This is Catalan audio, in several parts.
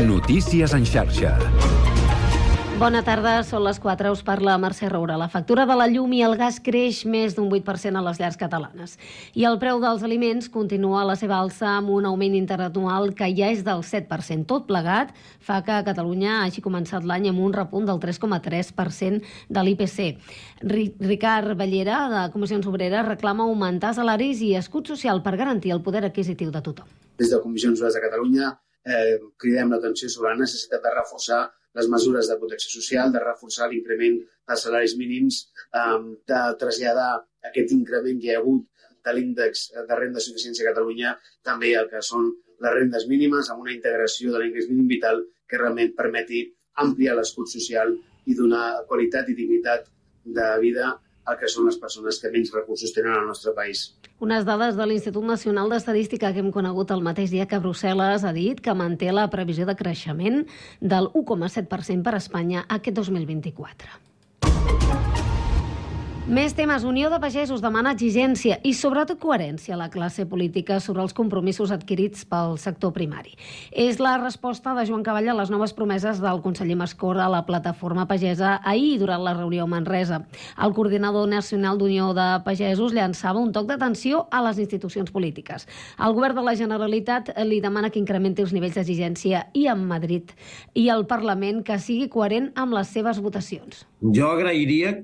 Notícies en xarxa. Bona tarda, són les 4, us parla Mercè Roura. La factura de la llum i el gas creix més d'un 8% a les llars catalanes. I el preu dels aliments continua la seva alça amb un augment interanual que ja és del 7%. Tot plegat fa que Catalunya hagi començat l'any amb un repunt del 3,3% de l'IPC. Ricard Ballera, de Comissions Obreres, reclama augmentar salaris i escut social per garantir el poder adquisitiu de tothom. Des de Comissions Obreres de Catalunya eh, cridem l'atenció sobre la necessitat de reforçar les mesures de protecció social, de reforçar l'increment dels salaris mínims, de traslladar aquest increment que hi ha hagut de l'índex de renda de suficiència a Catalunya també el que són les rendes mínimes amb una integració de l'ingrés mínim vital que realment permeti ampliar l'escut social i donar qualitat i dignitat de vida el que són les persones que menys recursos tenen al nostre país. Unes dades de l'Institut Nacional d'Estadística que hem conegut el mateix dia que Brussel·les ha dit que manté la previsió de creixement del 1,7% per a Espanya aquest 2024. Més temes. Unió de Pagesos demana exigència i sobretot coherència a la classe política sobre els compromisos adquirits pel sector primari. És la resposta de Joan Cavall a les noves promeses del conseller Mascor a la plataforma pagesa ahir durant la reunió a Manresa. El coordinador nacional d'Unió de Pagesos llançava un toc d'atenció a les institucions polítiques. El govern de la Generalitat li demana que incrementi els nivells d'exigència i en Madrid i el Parlament que sigui coherent amb les seves votacions. Jo agrairia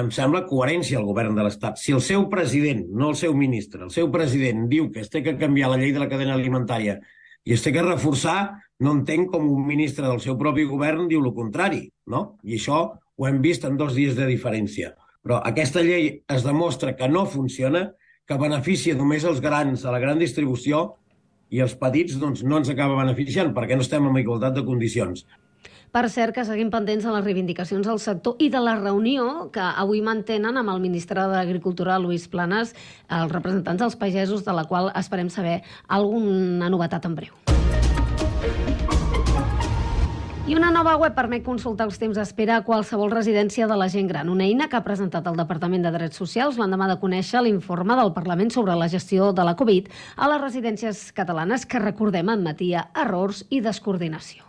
em sembla coherència al govern de l'Estat. Si el seu president, no el seu ministre, el seu president diu que es té que canviar la llei de la cadena alimentària i es té que reforçar, no entenc com un ministre del seu propi govern diu el contrari, no? I això ho hem vist en dos dies de diferència. Però aquesta llei es demostra que no funciona, que beneficia només els grans, a la gran distribució, i els petits doncs, no ens acaba beneficiant perquè no estem en igualtat de condicions. Per cert, que seguim pendents de les reivindicacions del sector i de la reunió que avui mantenen amb el ministre d'Agricultura, Luis Planes, els representants dels pagesos, de la qual esperem saber alguna novetat en breu. I una nova web permet consultar els temps d'espera a qualsevol residència de la gent gran, una eina que ha presentat el Departament de Drets Socials l'endemà de conèixer l'informe del Parlament sobre la gestió de la Covid a les residències catalanes que, recordem, admetia errors i descoordinació.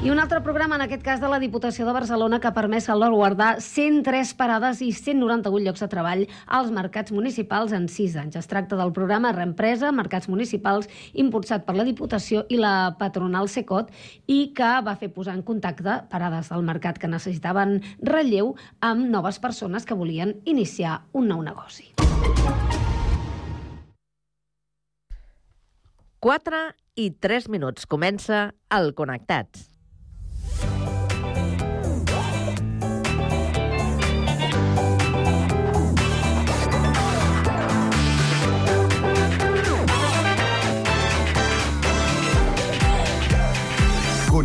I un altre programa, en aquest cas de la Diputació de Barcelona, que ha permès salvaguardar 103 parades i 198 llocs de treball als mercats municipals en 6 anys. Es tracta del programa Reempresa, Mercats Municipals, impulsat per la Diputació i la patronal Secot i que va fer posar en contacte parades del mercat que necessitaven relleu amb noves persones que volien iniciar un nou negoci. 4 i 3 minuts. Comença el Connectats.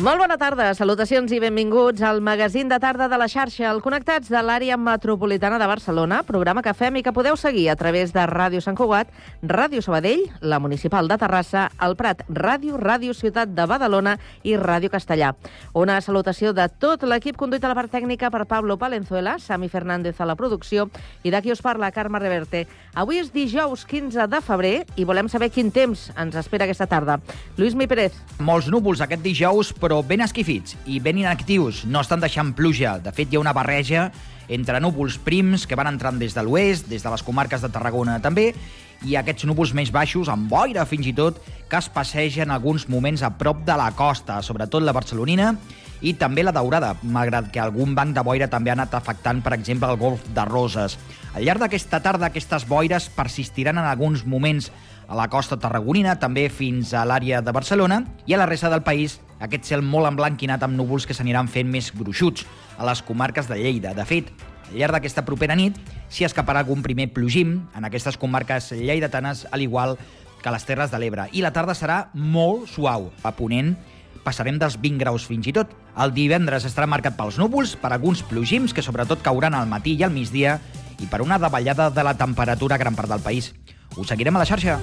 Molt bona tarda, salutacions i benvinguts al magazín de tarda de la xarxa, el Connectats de l'àrea metropolitana de Barcelona, programa que fem i que podeu seguir a través de Ràdio Sant Cugat, Ràdio Sabadell, la Municipal de Terrassa, el Prat Ràdio, Ràdio Ciutat de Badalona i Ràdio Castellà. Una salutació de tot l'equip conduït a la part tècnica per Pablo Palenzuela, Sami Fernández a la producció i d'aquí us parla Carme Reverte. Avui és dijous 15 de febrer i volem saber quin temps ens espera aquesta tarda. Lluís Mi Pérez. Molts núvols aquest dijous, però però ben esquifits i ben inactius. No estan deixant pluja. De fet, hi ha una barreja entre núvols prims que van entrant des de l'oest, des de les comarques de Tarragona també, i aquests núvols més baixos, amb boira fins i tot, que es passegen alguns moments a prop de la costa, sobretot la barcelonina i també la daurada, malgrat que algun banc de boira també ha anat afectant, per exemple, el golf de Roses. Al llarg d'aquesta tarda, aquestes boires persistiran en alguns moments a la costa tarragonina, també fins a l'àrea de Barcelona, i a la resta del país aquest cel molt emblanquinat amb núvols que s'aniran fent més gruixuts a les comarques de Lleida. De fet, al llarg d'aquesta propera nit s'hi escaparà algun primer plogim en aquestes comarques lleidatanes, al igual que les Terres de l'Ebre. I la tarda serà molt suau. A Ponent passarem dels 20 graus fins i tot. El divendres estarà marcat pels núvols, per alguns plogims que sobretot cauran al matí i al migdia i per una davallada de la temperatura a gran part del país. Us seguirem a la xarxa.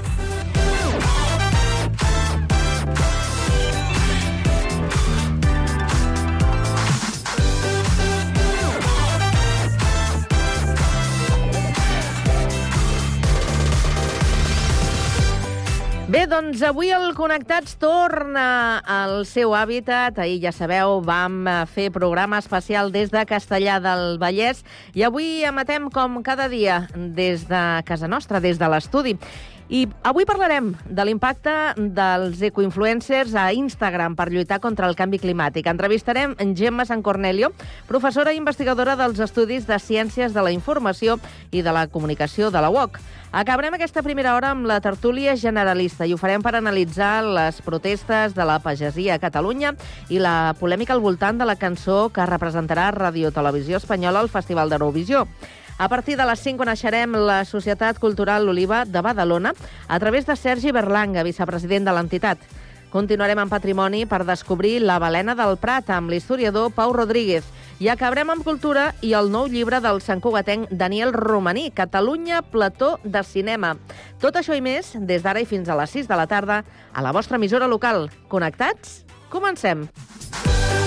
Bé, doncs avui el Connectats torna al seu hàbitat. Ahir, ja sabeu, vam eh, fer programa especial des de Castellà del Vallès i avui emetem com cada dia des de casa nostra, des de l'estudi. I avui parlarem de l'impacte dels ecoinfluencers a Instagram per lluitar contra el canvi climàtic. Entrevistarem en Gemma San Cornelio, professora i investigadora dels Estudis de Ciències de la Informació i de la Comunicació de la UOC. Acabarem aquesta primera hora amb la tertúlia generalista i ho farem per analitzar les protestes de la pagesia a Catalunya i la polèmica al voltant de la cançó que representarà Radio Televisió Espanyola al Festival d'Eurovisió. A partir de les 5 coneixerem la Societat Cultural L'Oliva de Badalona a través de Sergi Berlanga, vicepresident de l'entitat. Continuarem en patrimoni per descobrir la balena del Prat amb l'historiador Pau Rodríguez. I acabarem amb cultura i el nou llibre del santcugatenc Daniel Romaní, Catalunya, plató de cinema. Tot això i més, des d'ara i fins a les 6 de la tarda, a la vostra emissora local. Connectats? Comencem! Kiss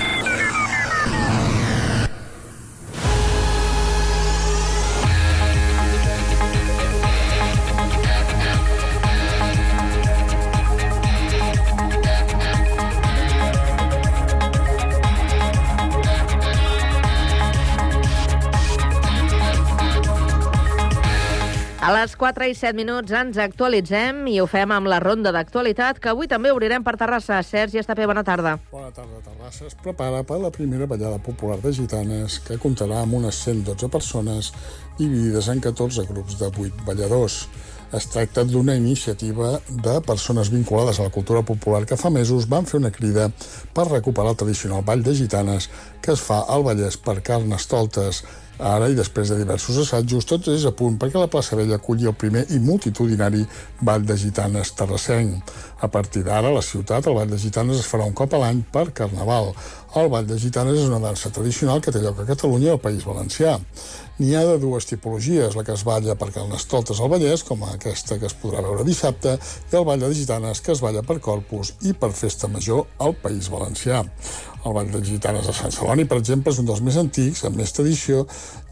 A les 4 i 7 minuts ens actualitzem i ho fem amb la ronda d'actualitat, que avui també obrirem per Terrassa. Sergi Estapé, bona tarda. Bona tarda, Terrassa. Es prepara per la primera ballada popular de gitanes que comptarà amb unes 112 persones dividides en 14 grups de 8 balladors. Es tracta d'una iniciativa de persones vinculades a la cultura popular que fa mesos van fer una crida per recuperar el tradicional ball de gitanes que es fa al Vallès per Carnestoltes. Ara, i després de diversos assajos, tot és a punt perquè la plaça Vella aculli el primer i multitudinari Ball de Gitanes terrassenc. A partir d'ara, la ciutat, el Ball de Gitanes es farà un cop a l'any per Carnaval. El Ball de Gitanes és una dansa tradicional que té lloc a Catalunya i al País Valencià. N'hi ha de dues tipologies, la que es balla per Carnestoltes al Vallès, com aquesta que es podrà veure dissabte, i el Ball de Gitanes, que es balla per Corpus i per Festa Major al País Valencià. El Ball de Gitanes de Sant Celoni, per exemple, és un dels més antics, amb més tradició,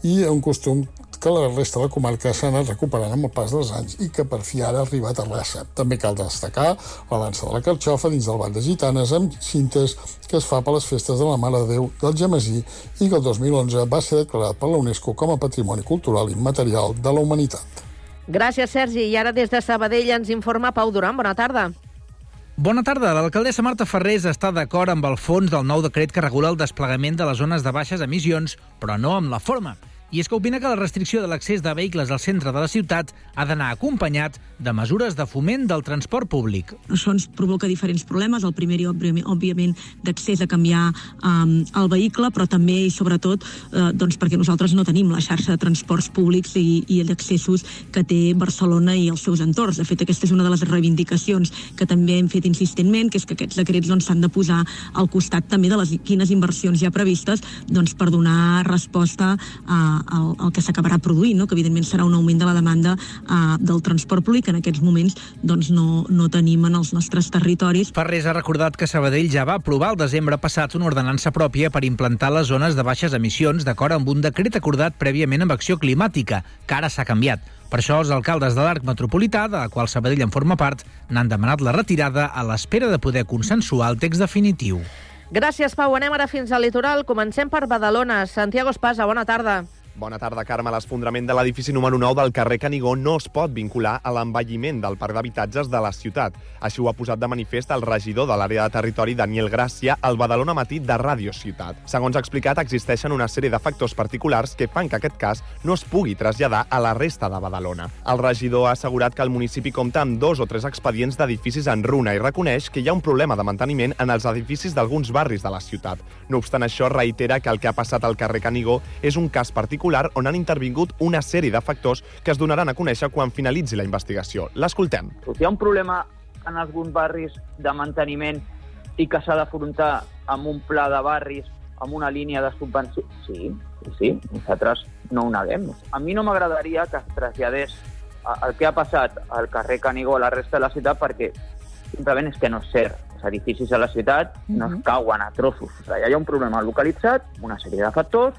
i un costum que la resta de la comarca s'ha anat recuperant amb el pas dels anys i que per fi ara arribat a Terrassa. També cal destacar la dansa de la carxofa dins del Ball de Gitanes amb cintes que es fa per les festes de la Mare de Déu del Gemesí i que el 2011 va ser declarat per la UNESCO com a Patrimoni Cultural Immaterial de la Humanitat. Gràcies, Sergi. I ara des de Sabadell ens informa Pau Duran. Bona tarda. Bona tarda. L'alcaldessa Marta Ferrés està d'acord amb el fons del nou decret que regula el desplegament de les zones de baixes emissions, però no amb la forma. I és que opina que la restricció de l'accés de vehicles al centre de la ciutat ha d'anar acompanyat de mesures de foment del transport públic. Això ens provoca diferents problemes. El primer, òbviament, d'accés a canviar um, el vehicle, però també i sobretot uh, doncs perquè nosaltres no tenim la xarxa de transports públics i, i d'accessos que té Barcelona i els seus entorns. De fet, aquesta és una de les reivindicacions que també hem fet insistentment, que és que aquests decrets doncs, s'han doncs, de posar al costat també de les quines inversions ja previstes doncs, per donar resposta a, al, al que s'acabarà produint, no? que evidentment serà un augment de la demanda uh, del transport públic que en aquests moments doncs, no, no tenim en els nostres territoris. Ferrés ha recordat que Sabadell ja va aprovar el desembre passat una ordenança pròpia per implantar les zones de baixes emissions d'acord amb un decret acordat prèviament amb Acció Climàtica, que ara s'ha canviat. Per això els alcaldes de l'arc metropolità, de la qual Sabadell en forma part, n'han demanat la retirada a l'espera de poder consensuar el text definitiu. Gràcies, Pau. Anem ara fins al litoral. Comencem per Badalona. Santiago Espasa, bona tarda. Bona tarda, Carme. L'esfondrament de l'edifici número 9 del carrer Canigó no es pot vincular a l'envelliment del parc d'habitatges de la ciutat. Així ho ha posat de manifest el regidor de l'àrea de territori, Daniel Gràcia, al Badalona Matí de Ràdio Ciutat. Segons ha explicat, existeixen una sèrie de factors particulars que fan que aquest cas no es pugui traslladar a la resta de Badalona. El regidor ha assegurat que el municipi compta amb dos o tres expedients d'edificis en runa i reconeix que hi ha un problema de manteniment en els edificis d'alguns barris de la ciutat. No obstant això, reitera que el que ha passat al carrer Canigó és un cas particular on han intervingut una sèrie de factors que es donaran a conèixer quan finalitzi la investigació. L'escoltem. Si hi ha un problema en alguns barris de manteniment i que s'ha d'afrontar amb un pla de barris, amb una línia de subvenció, sí, sí, nosaltres no ho neguem. A mi no m'agradaria que es traslladés el que ha passat al carrer Canigó a la resta de la ciutat perquè simplement és que no és cert. Els edificis a la ciutat no es cauen a trossos. O sigui, hi ha un problema localitzat, una sèrie de factors,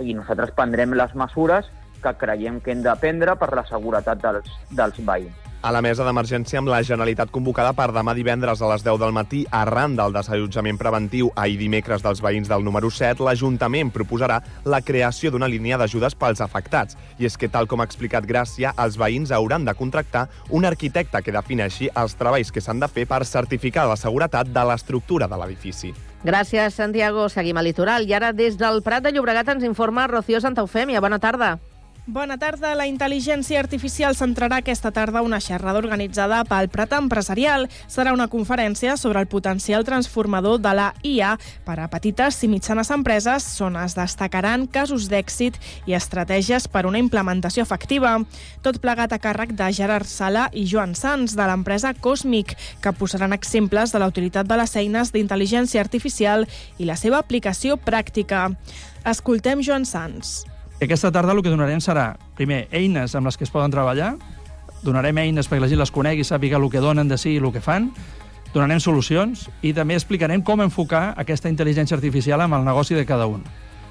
i nosaltres prendrem les mesures que creiem que hem de prendre per la seguretat dels, dels veïns. A la mesa d'emergència amb la Generalitat convocada per demà divendres a les 10 del matí arran del desallotjament preventiu ahir dimecres dels veïns del número 7, l'Ajuntament proposarà la creació d'una línia d'ajudes pels afectats. I és que, tal com ha explicat Gràcia, els veïns hauran de contractar un arquitecte que defineixi els treballs que s'han de fer per certificar la seguretat de l'estructura de l'edifici. Gràcies, Santiago. Seguim a Litoral. I ara, des del Prat de Llobregat, ens informa Rocío Santaufèmia. Bona tarda. Bona tarda. La intel·ligència artificial centrarà aquesta tarda una xerrada organitzada pel Prat Empresarial. Serà una conferència sobre el potencial transformador de la IA per a petites i mitjanes empreses on es destacaran casos d'èxit i estratègies per una implementació efectiva. Tot plegat a càrrec de Gerard Sala i Joan Sans, de l'empresa Cosmic, que posaran exemples de la utilitat de les eines d'intel·ligència artificial i la seva aplicació pràctica. Escoltem Joan Sans. Aquesta tarda el que donarem serà, primer, eines amb les que es poden treballar, donarem eines perquè la gent les conegui, sàpiga el que donen de si i el que fan, donarem solucions i també explicarem com enfocar aquesta intel·ligència artificial amb el negoci de cada un.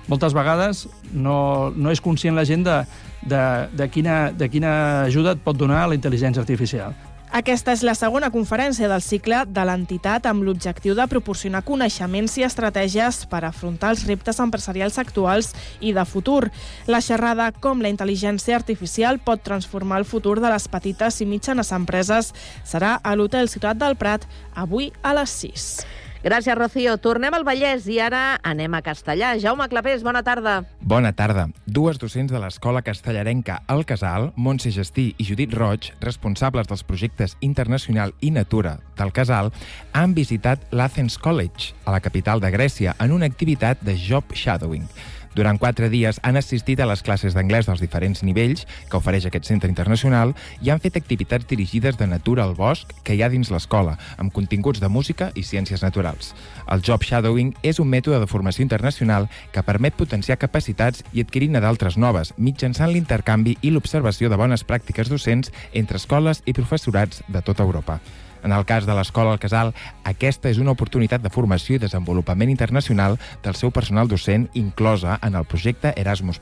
Moltes vegades no, no és conscient la gent de, de, de, quina, de quina ajuda et pot donar la intel·ligència artificial. Aquesta és la segona conferència del cicle de l'entitat amb l'objectiu de proporcionar coneixements i estratègies per afrontar els reptes empresarials actuals i de futur. La xerrada Com la intel·ligència artificial pot transformar el futur de les petites i mitjanes empreses serà a l'Hotel Ciutat del Prat avui a les 6. Gràcies, Rocío. Tornem al Vallès i ara anem a Castellà. Jaume Clapés, bona tarda. Bona tarda. Dues docents de l'Escola Castellarenca El Casal, Montse Gestí i Judit Roig, responsables dels projectes Internacional i Natura del Casal, han visitat l'Athens College, a la capital de Grècia, en una activitat de job shadowing. Durant quatre dies han assistit a les classes d'anglès dels diferents nivells que ofereix aquest centre internacional i han fet activitats dirigides de natura al bosc que hi ha dins l'escola, amb continguts de música i ciències naturals. El job shadowing és un mètode de formació internacional que permet potenciar capacitats i adquirir-ne d'altres noves, mitjançant l'intercanvi i l'observació de bones pràctiques docents entre escoles i professorats de tota Europa. En el cas de l'Escola El Casal, aquesta és una oportunitat de formació i desenvolupament internacional del seu personal docent inclosa en el projecte Erasmus+,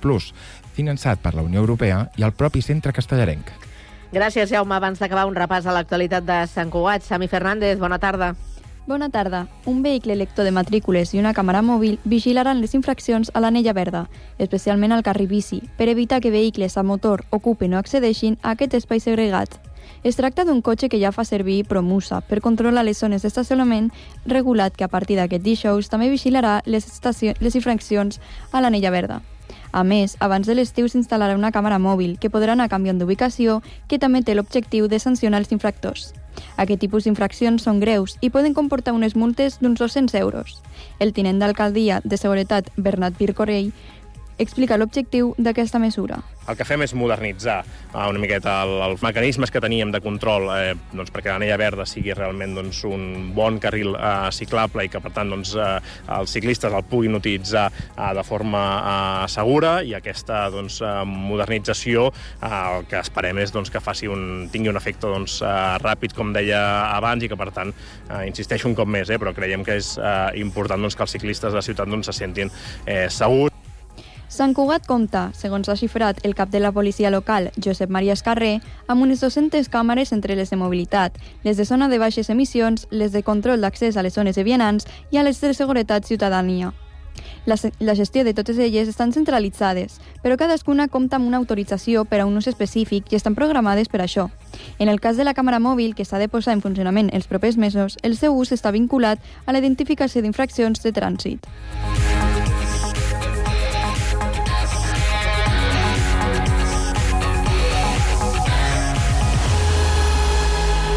finançat per la Unió Europea i el propi centre castellarenc. Gràcies, Jaume. Abans d'acabar, un repàs a l'actualitat de Sant Cugat. Sami Fernández, bona tarda. Bona tarda. Un vehicle lector de matrícules i una càmera mòbil vigilaran les infraccions a l'anella verda, especialment al carrer bici, per evitar que vehicles a motor ocupen o accedeixin a aquest espai segregat. Es tracta d'un cotxe que ja fa servir Promusa per controlar les zones d'estacionament regulat que a partir d'aquest dijous també vigilarà les, les infraccions a l'anella verda. A més, abans de l'estiu s'instal·larà una càmera mòbil que podrà anar canviant d'ubicació que també té l'objectiu de sancionar els infractors. Aquest tipus d'infraccions són greus i poden comportar unes multes d'uns 200 euros. El tinent d'alcaldia de Seguretat, Bernat Vircorell, explica l'objectiu d'aquesta mesura. El que fem és modernitzar uh, una miqueta el, els mecanismes que teníem de control eh, doncs perquè l'anella verda sigui realment doncs, un bon carril eh, ciclable i que, per tant, doncs, eh, els ciclistes el puguin utilitzar eh, de forma eh, segura i aquesta doncs, eh, modernització eh, el que esperem és doncs, que faci un, tingui un efecte doncs, eh, ràpid, com deia abans, i que, per tant, eh, insisteixo un cop més, eh, però creiem que és eh, important doncs, que els ciclistes de la ciutat doncs, se sentin eh, segurs. Sant Cugat compta, segons ha xifrat el cap de la policia local, Josep Maria Escarré, amb unes 200 càmeres entre les de mobilitat, les de zona de baixes emissions, les de control d'accés a les zones de vianants i a les de seguretat ciutadania. La, la gestió de totes elles estan centralitzades, però cadascuna compta amb una autorització per a un ús específic i estan programades per això. En el cas de la càmera mòbil, que s'ha de posar en funcionament els propers mesos, el seu ús està vinculat a la identificació d'infraccions de trànsit.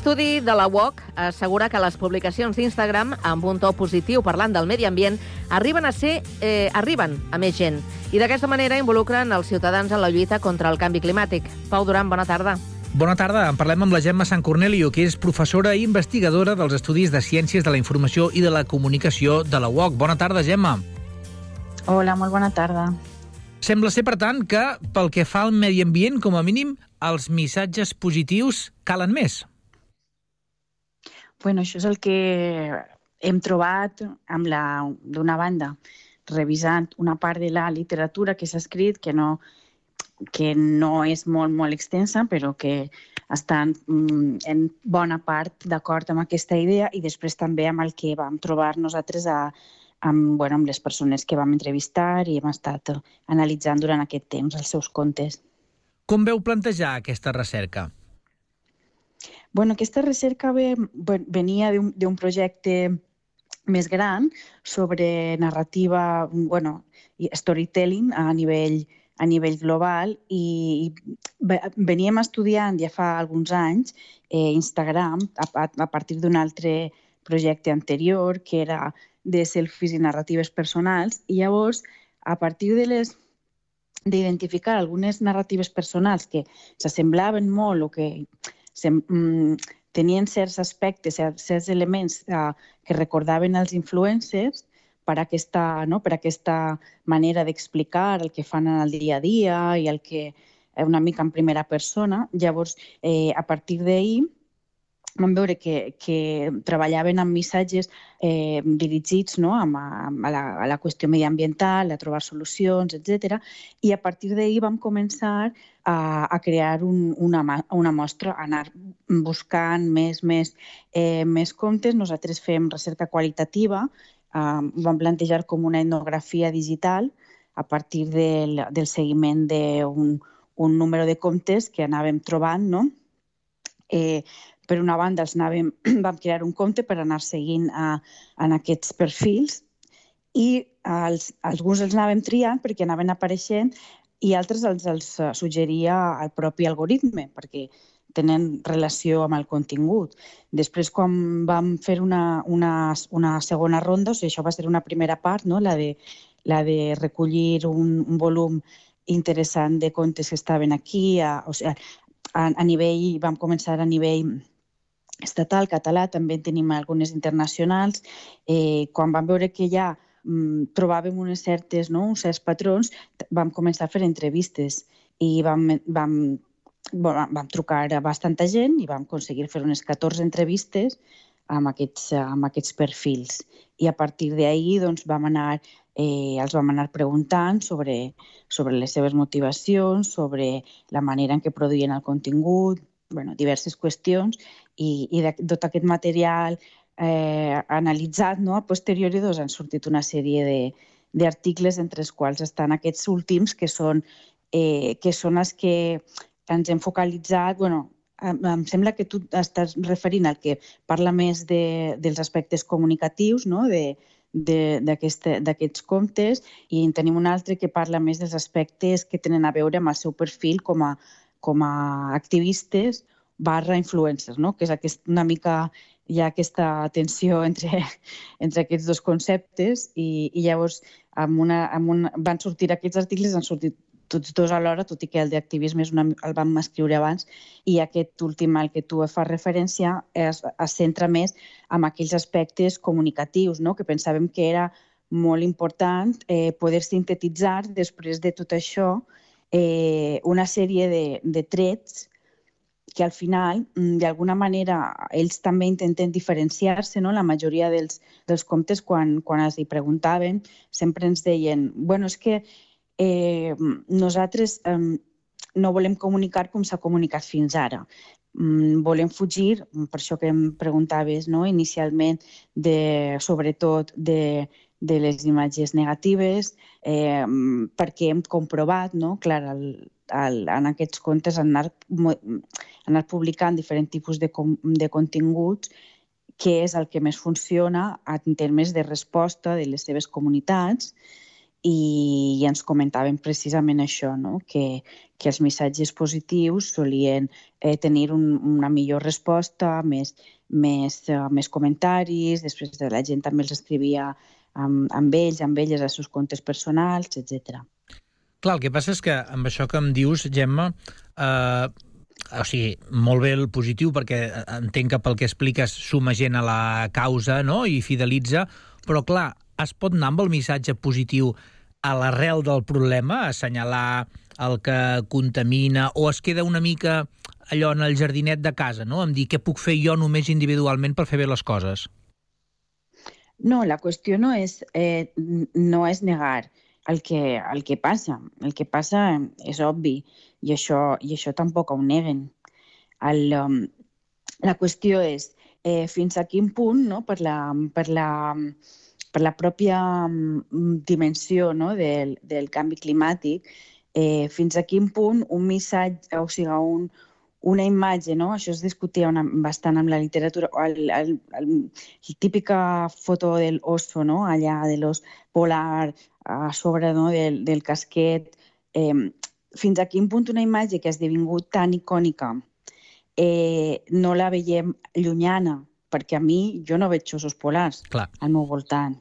Un estudi de la UOC assegura que les publicacions d'Instagram amb un to positiu parlant del medi ambient arriben a ser eh, arriben a més gent i d'aquesta manera involucren els ciutadans en la lluita contra el canvi climàtic. Pau Duran, bona tarda. Bona tarda. En parlem amb la Gemma Sant Cornelio, que és professora i investigadora dels Estudis de Ciències de la Informació i de la Comunicació de la UOC. Bona tarda, Gemma. Hola, molt bona tarda. Sembla ser, per tant, que pel que fa al medi ambient, com a mínim, els missatges positius calen més. Bueno, això és el que hem trobat amb la d'una banda, revisant una part de la literatura que s'ha escrit que no, que no és molt, molt extensa, però que estan mm, en bona part d'acord amb aquesta idea i després també amb el que vam trobar nosaltres a, amb, bueno, amb les persones que vam entrevistar i hem estat analitzant durant aquest temps els seus contes. Com veu plantejar aquesta recerca? Bueno, aquesta recerca ve, ve- venia d'un projecte més gran sobre narrativa, bueno, storytelling a nivell, a nivell global i ve- veníem estudiant ja fa alguns anys eh, Instagram a, a, a partir d'un altre projecte anterior que era de selfies i narratives personals i llavors a partir de les d'identificar algunes narratives personals que s'assemblaven molt o que sem, mm, tenien certs aspectes, cer- certs elements eh, que recordaven els influencers per aquesta, no? per aquesta manera d'explicar el que fan en el dia a dia i el que eh, una mica en primera persona. Llavors, eh, a partir d'ahir, vam veure que, que treballaven amb missatges eh, dirigits no? amb a, la, a la qüestió mediambiental, a trobar solucions, etc. I a partir d'ahir vam començar a, a crear un, una, una mostra, a anar buscant més, més, eh, més comptes. Nosaltres fem recerca qualitativa, eh, vam plantejar com una etnografia digital a partir del, del seguiment d'un un número de comptes que anàvem trobant, no? Eh, per una banda, els anàvem, vam crear un compte per anar seguint a, en aquests perfils i els, alguns els anàvem triant perquè anaven apareixent i altres els, els eh, suggeria el propi algoritme perquè tenen relació amb el contingut. Després, quan vam fer una, una, una segona ronda, o sigui, això va ser una primera part, no? la, de, la de recollir un, un volum interessant de contes que estaven aquí, a, o sigui, a, a nivell, vam començar a nivell estatal, català, també en tenim algunes internacionals. Eh, quan vam veure que ja mm, trobàvem unes certes, no, uns certs patrons, vam començar a fer entrevistes i vam, vam, bueno, vam trucar a bastanta gent i vam aconseguir fer unes 14 entrevistes amb aquests, amb aquests perfils. I a partir d'ahir doncs, vam anar, eh, els vam anar preguntant sobre, sobre les seves motivacions, sobre la manera en què produïen el contingut, bueno, diverses qüestions, i, i de, tot aquest material eh, analitzat, no? a posteriori doncs, han sortit una sèrie d'articles entre els quals estan aquests últims que són, eh, que són els que ens hem focalitzat, bueno, em sembla que tu estàs referint al que parla més de, dels aspectes comunicatius, no? de, d'aquests comptes i en tenim un altre que parla més dels aspectes que tenen a veure amb el seu perfil com a, com a activistes barra influencers, no? que és aquest, una mica hi ha aquesta tensió entre, entre aquests dos conceptes i, i llavors amb una, amb un, van sortir aquests articles, han sortit tots dos alhora, tot i que el d'activisme el vam escriure abans, i aquest últim al que tu fas referència es, es centra més en aquells aspectes comunicatius, no? que pensàvem que era molt important eh, poder sintetitzar després de tot això eh, una sèrie de, de trets que al final, mm, d'alguna manera, ells també intenten diferenciar-se, no? La majoria dels, dels comptes, quan, quan els hi preguntaven, sempre ens deien, bueno, és que eh, nosaltres eh, no volem comunicar com s'ha comunicat fins ara. Mm, volem fugir, per això que em preguntaves no? inicialment, de, sobretot de, de les imatges negatives, eh, perquè hem comprovat, no? clar, el, el, en aquests contes anar, anar publicant diferents tipus de, de continguts que és el que més funciona en termes de resposta de les seves comunitats i, i ens comentaven precisament això, no? que, que els missatges positius solien eh, tenir un, una millor resposta, més, més, uh, més comentaris, després de la gent també els escrivia amb, amb ells, amb elles, als seus comptes personals, etc. Clar, el que passa és que amb això que em dius, Gemma, eh, o sigui, molt bé el positiu, perquè entenc que pel que expliques suma gent a la causa no? i fidelitza, però clar, es pot anar amb el missatge positiu a l'arrel del problema, assenyalar el que contamina, o es queda una mica allò en el jardinet de casa, no? Em dir què puc fer jo només individualment per fer bé les coses. No, la qüestió no és, eh, no és negar el que, el que passa. El que passa és obvi i això, i això tampoc ho neguen. El, um, la qüestió és eh, fins a quin punt, no, per la, per la per la pròpia mm, dimensió no, del, del canvi climàtic, eh, fins a quin punt un missatge, o sigui, un, una imatge, no? això es discutia una, bastant amb la literatura, el, el, el, el típica foto del oso, no? allà de l'os polar a sobre no? del, del casquet, eh, fins a quin punt una imatge que ha esdevingut tan icònica eh, no la veiem llunyana, perquè a mi jo no veig ossos polars Clar. al meu voltant.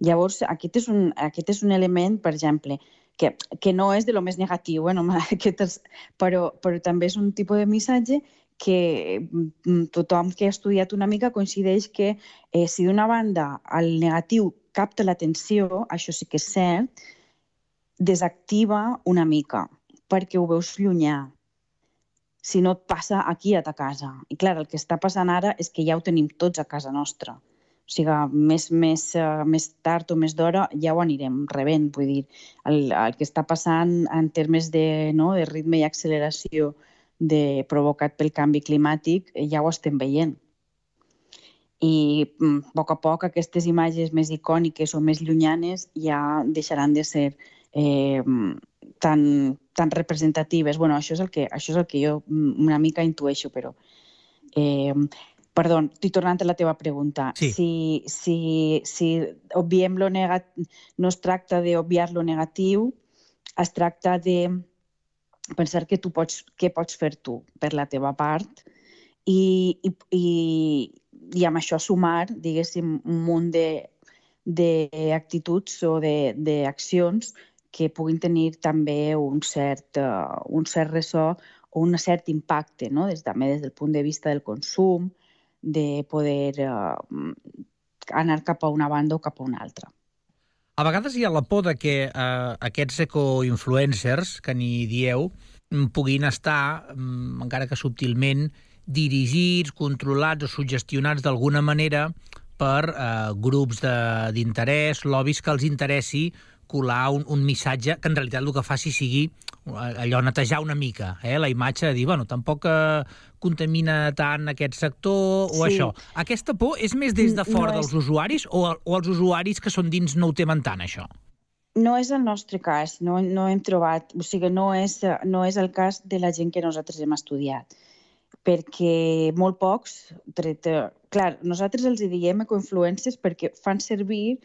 Llavors, aquest és un, aquest és un element, per exemple, que, que no és de lo més negatiu, eh, no, aquest però, però també és un tipus de missatge que mm, tothom que ha estudiat una mica coincideix que eh, si d'una banda el negatiu capta l'atenció, això sí que és cert, desactiva una mica, perquè ho veus llunyà, si no et passa aquí a ta casa. I clar, el que està passant ara és que ja ho tenim tots a casa nostra. O sigui, més, més, uh, més tard o més d'hora ja ho anirem rebent. Vull dir, el, el que està passant en termes de, no, de ritme i acceleració de, provocat pel canvi climàtic eh, ja ho estem veient. I mm, a poc a poc aquestes imatges més icòniques o més llunyanes ja deixaran de ser eh, tan, tan representatives. Bueno, això és el que, això és el que jo una mica intueixo, però... Eh, perdó, estic tornant a la teva pregunta. Sí. Si, si, si obviem lo negat... no es tracta d'obviar lo negatiu, es tracta de pensar que tu pots, què pots fer tu per la teva part i, i, i, i amb això sumar, diguéssim, un munt d'actituds o d'accions que puguin tenir també un cert, uh, un cert ressò o un cert impacte, no? des, també des del punt de vista del consum, de poder uh, anar cap a una banda o cap a una altra. A vegades hi ha la por de que eh, aquests eco-influencers, que n'hi dieu, puguin estar, encara que subtilment, dirigits, controlats o suggestionats d'alguna manera per eh, grups d'interès, lobbies que els interessi colar un, un missatge que en realitat el que faci sigui allò netejar una mica eh, la imatge de dir, bueno, tampoc eh, contamina tant aquest sector o Sí. això. Aquesta por és més des de No fora és- dels usuaris o, o els usuaris que són dins no ho temen tant, això? No és el nostre cas, no, no hem trobat, o sigui, no és, no és el cas de la gent que nosaltres hem estudiat, perquè molt pocs, tret, clar, nosaltres els diem ecoinfluències perquè fan servir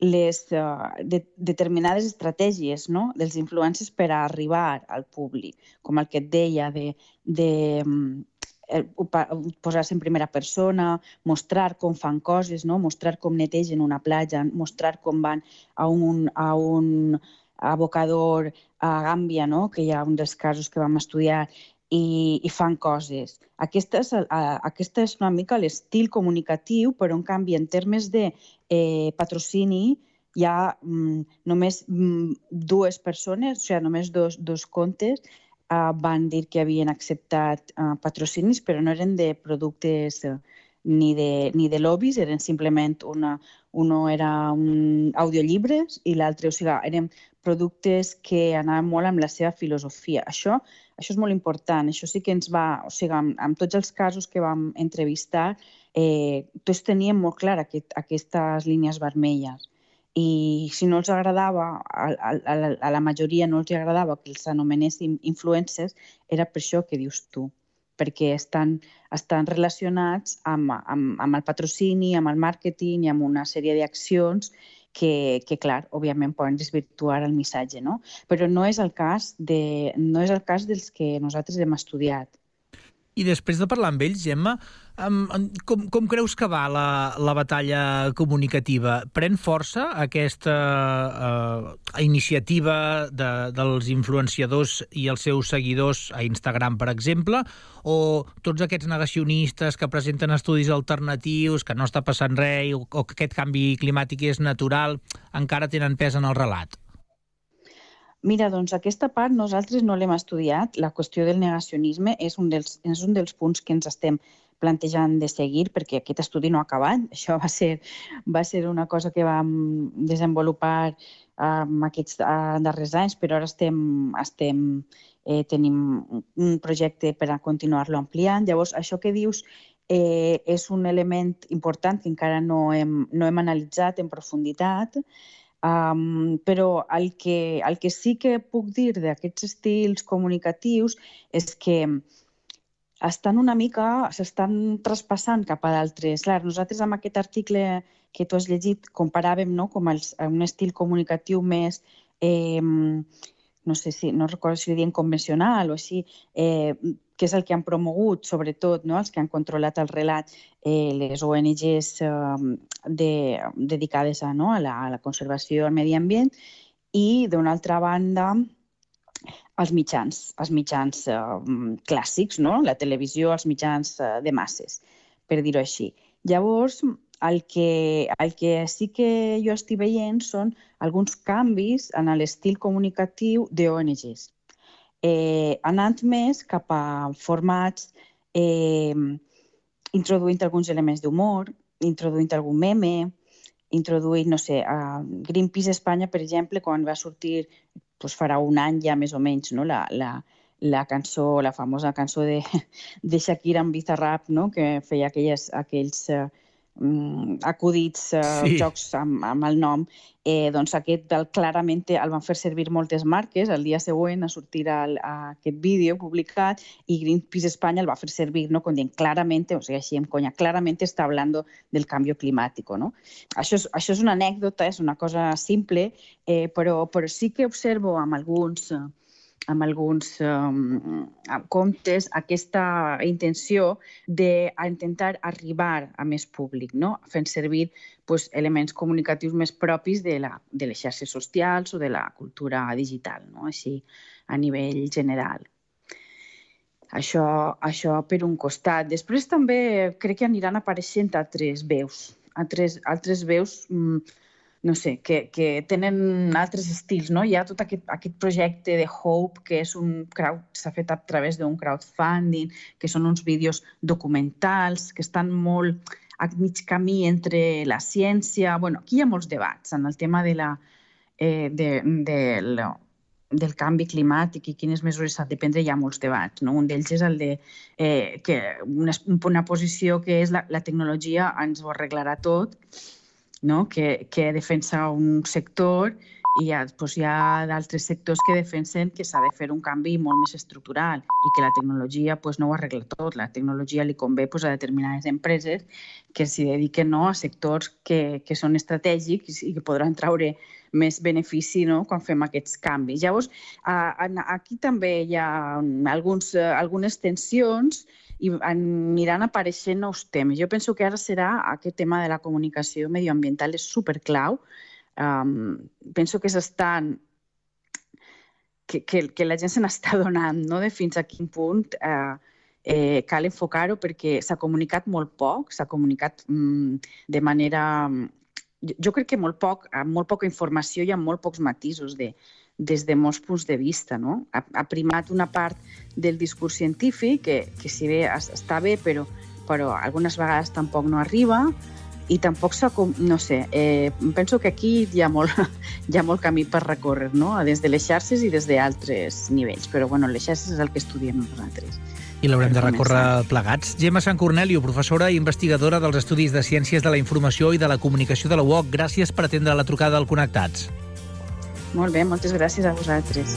les uh, de, determinades estratègies no? dels influencers per a arribar al públic, com el que et deia de, de mm, eh, posar-se en primera persona, mostrar com fan coses, no? mostrar com netegen una platja, mostrar com van a un, a un abocador a Gàmbia, no? que hi ha un dels casos que vam estudiar, i, i fan coses. Aquesta és, aquesta és una mica l'estil comunicatiu, però en canvi, en termes de eh, patrocini, hi ha mm, només mm, dues persones, o sigui, només dos, dos comptes, uh, van dir que havien acceptat uh, patrocinis, però no eren de productes uh, ni de, ni de lobbies, eren simplement una, uno era un audiollibres i l'altre, o sigui, eren productes que anaven molt amb la seva filosofia. Això, això és molt important, això sí que ens va, o sigui, amb, amb tots els casos que vam entrevistar, eh, tots teníem molt clar aquest, aquestes línies vermelles i si no els agradava, a, a, a, la, majoria no els agradava que els anomenessin influencers, era per això que dius tu, perquè estan, estan relacionats amb, amb, amb el patrocini, amb el màrqueting i amb una sèrie d'accions que, que, clar, òbviament poden desvirtuar el missatge, no? Però no és el cas, de, no és el cas dels que nosaltres hem estudiat. I després de parlar amb ells, Gemma, um, com, com creus que va la, la batalla comunicativa? Pren força aquesta uh, iniciativa de, dels influenciadors i els seus seguidors a Instagram, per exemple, o tots aquests negacionistes que presenten estudis alternatius, que no està passant res, o, o que aquest canvi climàtic és natural, encara tenen pes en el relat? Mira, doncs aquesta part nosaltres no l'hem estudiat. La qüestió del negacionisme és un dels, és un dels punts que ens estem plantejant de seguir perquè aquest estudi no ha acabat. Això va ser, va ser una cosa que vam desenvolupar en aquests uh, darrers anys, però ara estem, estem eh, tenim un projecte per a continuar-lo ampliant. Llavors, això que dius eh, és un element important que encara no hem, no hem analitzat en profunditat, Um, però el que, el que sí que puc dir d'aquests estils comunicatius és que estan una mica, s'estan traspassant cap a d'altres. Clar, nosaltres amb aquest article que tu has llegit comparàvem no, com els, un estil comunicatiu més, eh, no sé si, no recordo si ho diuen convencional o així, eh, que és el que han promogut, sobretot, no, els que han controlat el relat, eh, les ONGs eh, de, dedicades a, no, a, la, a la conservació del medi ambient, i, d'una altra banda, els mitjans, els mitjans eh, clàssics, no? la televisió, els mitjans eh, de masses, per dir-ho així. Llavors, el que, el que sí que jo estic veient són alguns canvis en l'estil comunicatiu d'ONGs. Eh, anant més cap a formats eh, introduint alguns elements d'humor, introduint algun meme, introduint, no sé, a Greenpeace Espanya, per exemple, quan va sortir, doncs farà un any ja més o menys, no? la, la, la cançó, la famosa cançó de, de Shakira amb Bizarrap, no? que feia aquelles, aquells eh, acudits, eh, Sí. sí. jocs amb, amb el nom, eh, doncs aquest el, clarament el van fer servir moltes marques el dia següent a sortir el, a aquest vídeo publicat i Greenpeace Espanya el va fer servir no, com dient clarament, o sigui, així en conya, clarament està hablando del canvi climàtic. No? Això, és, això és una anècdota, és una cosa simple, eh, però, però sí que observo amb alguns, eh, amb alguns um, comptes aquesta intenció d'intentar arribar a més públic, no? fent servir pues, elements comunicatius més propis de, la, de les xarxes socials o de la cultura digital, no? així a nivell general. Això, això per un costat. Després també crec que aniran apareixent altres veus, altres, altres veus mm, no sé, que, que tenen altres estils, no? Hi ha tot aquest, aquest projecte de Hope, que és un crowd, s'ha fet a través d'un crowdfunding, que són uns vídeos documentals, que estan molt a mig camí entre la ciència... bueno, aquí hi ha molts debats en el tema de la, eh, de, de, lo, del canvi climàtic i quines mesures s'han de prendre, hi ha molts debats. No? Un d'ells és el de eh, que una, una posició que és la, la tecnologia ens ho arreglarà tot, no? que, que defensa un sector i hi ha, doncs, ha d'altres sectors que defensen que s'ha de fer un canvi molt més estructural i que la tecnologia doncs, no ho arregla tot. La tecnologia li convé doncs, a determinades empreses que s'hi dediquen no, a sectors que, que són estratègics i que podran traure més benefici no, quan fem aquests canvis. Llavors, a, a, aquí també hi ha alguns, eh, algunes tensions i aniran apareixent nous temes. Jo penso que ara serà aquest tema de la comunicació medioambiental és superclau. Um, penso que s'estan que, que, que la gent se n'està donant no? de fins a quin punt eh, eh, cal enfocar-ho perquè s'ha comunicat molt poc, s'ha comunicat mm, de manera... Jo, crec que molt poc, amb molt poca informació i amb molt pocs matisos de, des de molts punts de vista. No? Ha, ha primat una part del discurs científic que, que si bé es- està bé, però, però algunes vegades tampoc no arriba i tampoc s'ha... No sé, eh, penso que aquí hi ha molt, hi ha molt camí per recórrer, no? des de les xarxes i des d'altres nivells. Però bueno, les xarxes és el que estudiem nosaltres. I l'haurem de recórrer plegats. Gemma Sant Cornelio, professora i investigadora dels Estudis de Ciències de la Informació i de la Comunicació de la UOC, gràcies per atendre la trucada al Connectats. Molt bé, moltes gràcies a vosaltres.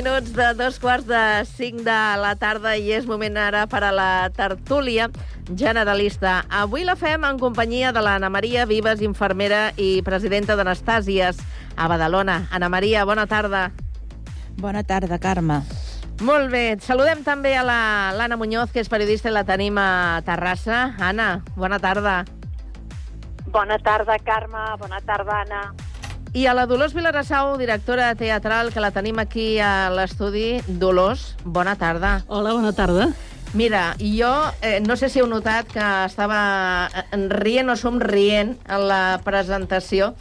Minuts de dos quarts de 5 de la tarda i és moment ara per a la tertúlia generalista. Avui la fem en companyia de l'Anna Maria Vives, infermera i presidenta d'Anastàsies a Badalona. Anna Maria, bona tarda. Bona tarda, Carme. Molt bé. Saludem també a la- l'Anna Muñoz, que és periodista i la tenim a Terrassa. Anna, bona tarda. Bona tarda, Carme. Bona tarda, Anna. I a la Dolors Vilarassau, directora teatral, que la tenim aquí a l'estudi. Dolors, bona tarda. Hola, bona tarda. Mira, jo eh, no sé si heu notat que estava eh, rient o somrient en la presentació,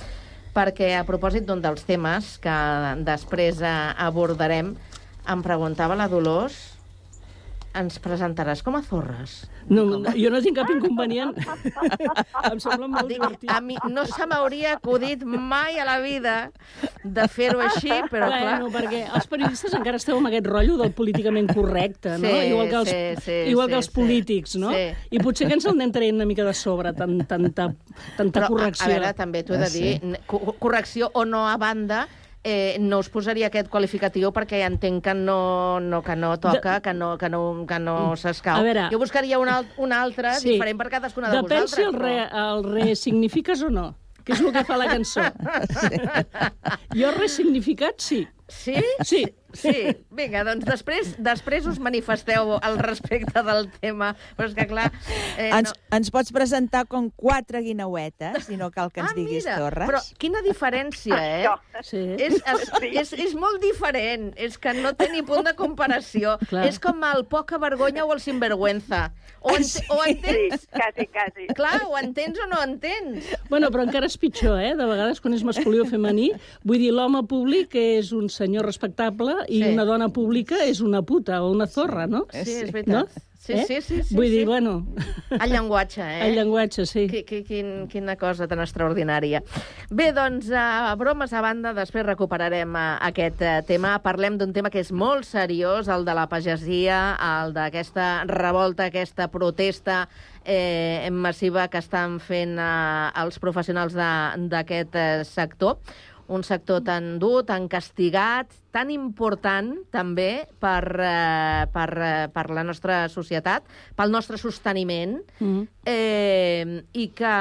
perquè a propòsit d'un dels temes que després eh, abordarem, em preguntava la Dolors, ens presentaràs com a zorres? No, no, jo no tinc cap inconvenient. em sembla molt Dic, divertit. a mi no se m'hauria acudit mai a la vida de fer-ho així, però clar... Bueno, perquè els periodistes encara esteu amb aquest rotllo del políticament correcte, no? Sí, igual que els, sí, sí, igual sí, que els sí. polítics, no? Sí. I potser que ens el anem traient una mica de sobre, tant, tanta, tanta Però, correcció. A, a veure, també t'ho he de Ah, dir, sí? correcció o no a banda, eh, no us posaria aquest qualificatiu perquè entenc que no, no, que no toca, que no, que no, que no s'escau. A veure- jo buscaria un, al, un altre Sí. diferent per cadascuna de Depèn vosaltres. si el, re, el resignifiques o no, que és el que fa la cançó. Jo resignificat, sí. Sí? Sí. Sí, vinga, doncs després, després us manifesteu al respecte del tema, però és que clar... Eh, ens, ens pots presentar com quatre guineuetes i no cal que ens Ah, diguis mira, torres. Però quina diferència, eh? Sí. És, és, és, és molt diferent, és que no té ni punt de comparació. Clar. És com el poca vergonya o el sinvergüenza. O, ent o entens... Sí, quasi, quasi. Clar, o entens o no entens. Bueno, però encara és pitjor, eh? De vegades, quan és masculí o femení, vull dir, l'home públic és un senyor respectable i Sí. una dona pública és una puta o una zorra, no? Sí, és veritat. No? Sí, Eh? sí, sí, sí, Vull dir, sí. bueno... El llenguatge, eh? El llenguatge, sí. Qui, qui, quin, quina cosa tan extraordinària. Bé, doncs, uh, bromes a banda, després recuperarem uh, aquest uh, tema. Parlem d'un tema que és molt seriós, el de la pagesia, el d'aquesta revolta, aquesta protesta eh, massiva que estan fent uh, els professionals d'aquest uh, sector un sector tan dur, tan castigat, tan important també per, eh, per, eh, per la nostra societat, pel nostre sosteniment, Mm. eh, i que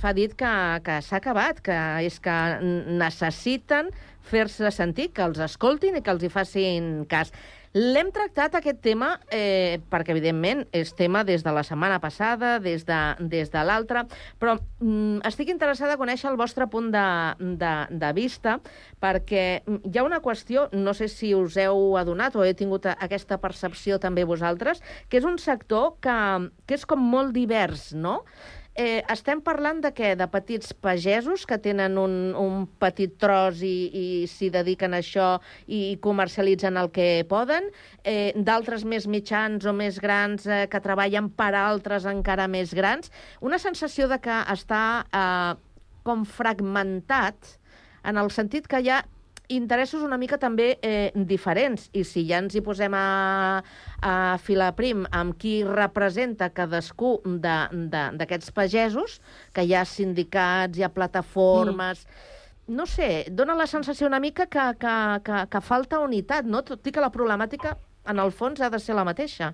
fa dit que, que s'ha acabat, que és que necessiten fer-se sentir, que els escoltin i que els hi facin cas. L'hem tractat, aquest tema, eh, perquè, evidentment, és tema des de la setmana passada, des de, des de l'altra, però mm, estic interessada a conèixer el vostre punt de, de, de vista, perquè mm, hi ha una qüestió, no sé si us heu adonat o heu tingut aquesta percepció també vosaltres, que és un sector que, que és com molt divers, no? Eh, estem parlant de què? De petits pagesos que tenen un, un petit tros i, i s'hi dediquen a això i comercialitzen el que poden, eh, d'altres més mitjans o més grans eh, que treballen per altres encara més grans. Una sensació de que està eh, com fragmentat en el sentit que hi ha interessos una mica també eh, diferents i si ja ens hi posem a, a filar prim amb qui representa cadascú de- de- d'aquests pagesos, que hi ha sindicats, hi ha plataformes... Mm. No sé, dona la sensació una mica que, que, que, que falta unitat, no? Tot i que la problemàtica, en el fons, ha de ser la mateixa.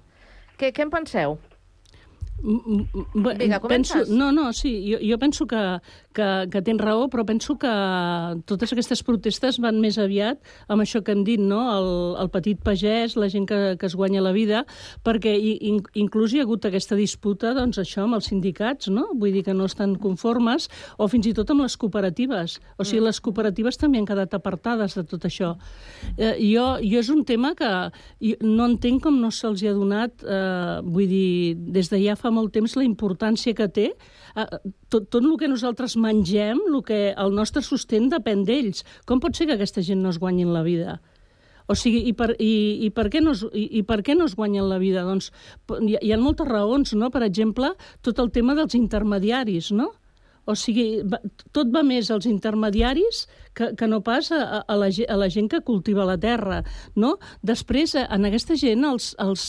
Què, què en penseu? Vinga, penso, no, no, sí, jo, jo penso que, que, que tens raó, però penso que totes aquestes protestes van més aviat amb això que hem dit, no? el, el petit pagès, la gent que, que es guanya la vida, perquè in, inclús hi ha hagut aquesta disputa, doncs això, amb els sindicats, no? Vull dir que no estan conformes, o fins i tot amb les cooperatives. O sigui, les cooperatives també han quedat apartades de tot això. Eh, jo, jo és un tema que no entenc com no se'ls ha donat, eh, vull dir, des de ja fa molt temps la importància que té. Eh, tot, tot el que nosaltres mengem, el que el nostre sostén depèn d'ells. Com pot ser que aquesta gent no es guanyin la vida? O sigui, i per, i, i, per què no es, i, i per què no es guanyen la vida? Doncs hi, hi ha moltes raons, no? Per exemple, tot el tema dels intermediaris, no? O sigui, va, tot va més als intermediaris que, que no pas a, a, la, a la gent que cultiva la terra, no? Després, eh, en aquesta gent, els, els,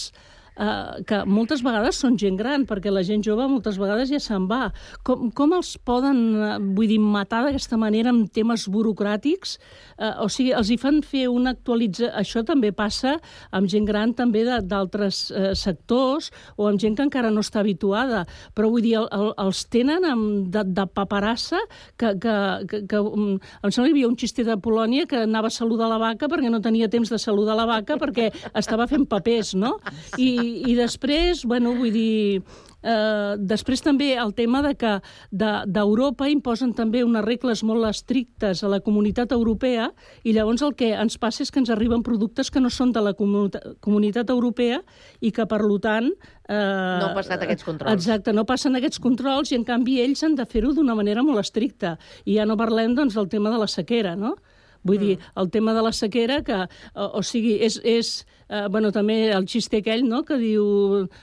eh, que moltes vegades són gent gran, perquè la gent jove moltes vegades ja se'n va. Com, com els poden, eh, vull dir, matar d'aquesta manera amb temes burocràtics? Eh, o sigui, els hi fan fer una actualització... Això també passa amb gent gran també d'altres eh, sectors o amb gent que encara no està habituada. Però vull dir, el, el, els tenen amb, de, de paperassa que, que, que, que um, em sembla que hi havia un xiste de Polònia que anava a saludar la vaca perquè no tenia temps de saludar la vaca perquè estava fent papers, no? I, i després, bueno, vull dir... Eh, després també el tema de que de- d'Europa imposen també unes regles molt estrictes a la comunitat europea i llavors el que ens passa és que ens arriben productes que no són de la comunitat, comunitat europea i que, per tant... Eh, No han passat aquests controls. Exacte, no passen aquests controls i, en canvi, ells han de fer-ho d'una manera molt estricta. I ja no parlem, doncs, del tema de la sequera, no? Vull dir, el tema de la sequera, que, o, o sigui, és, és eh, bueno, també el xiste aquell, no?, que diu...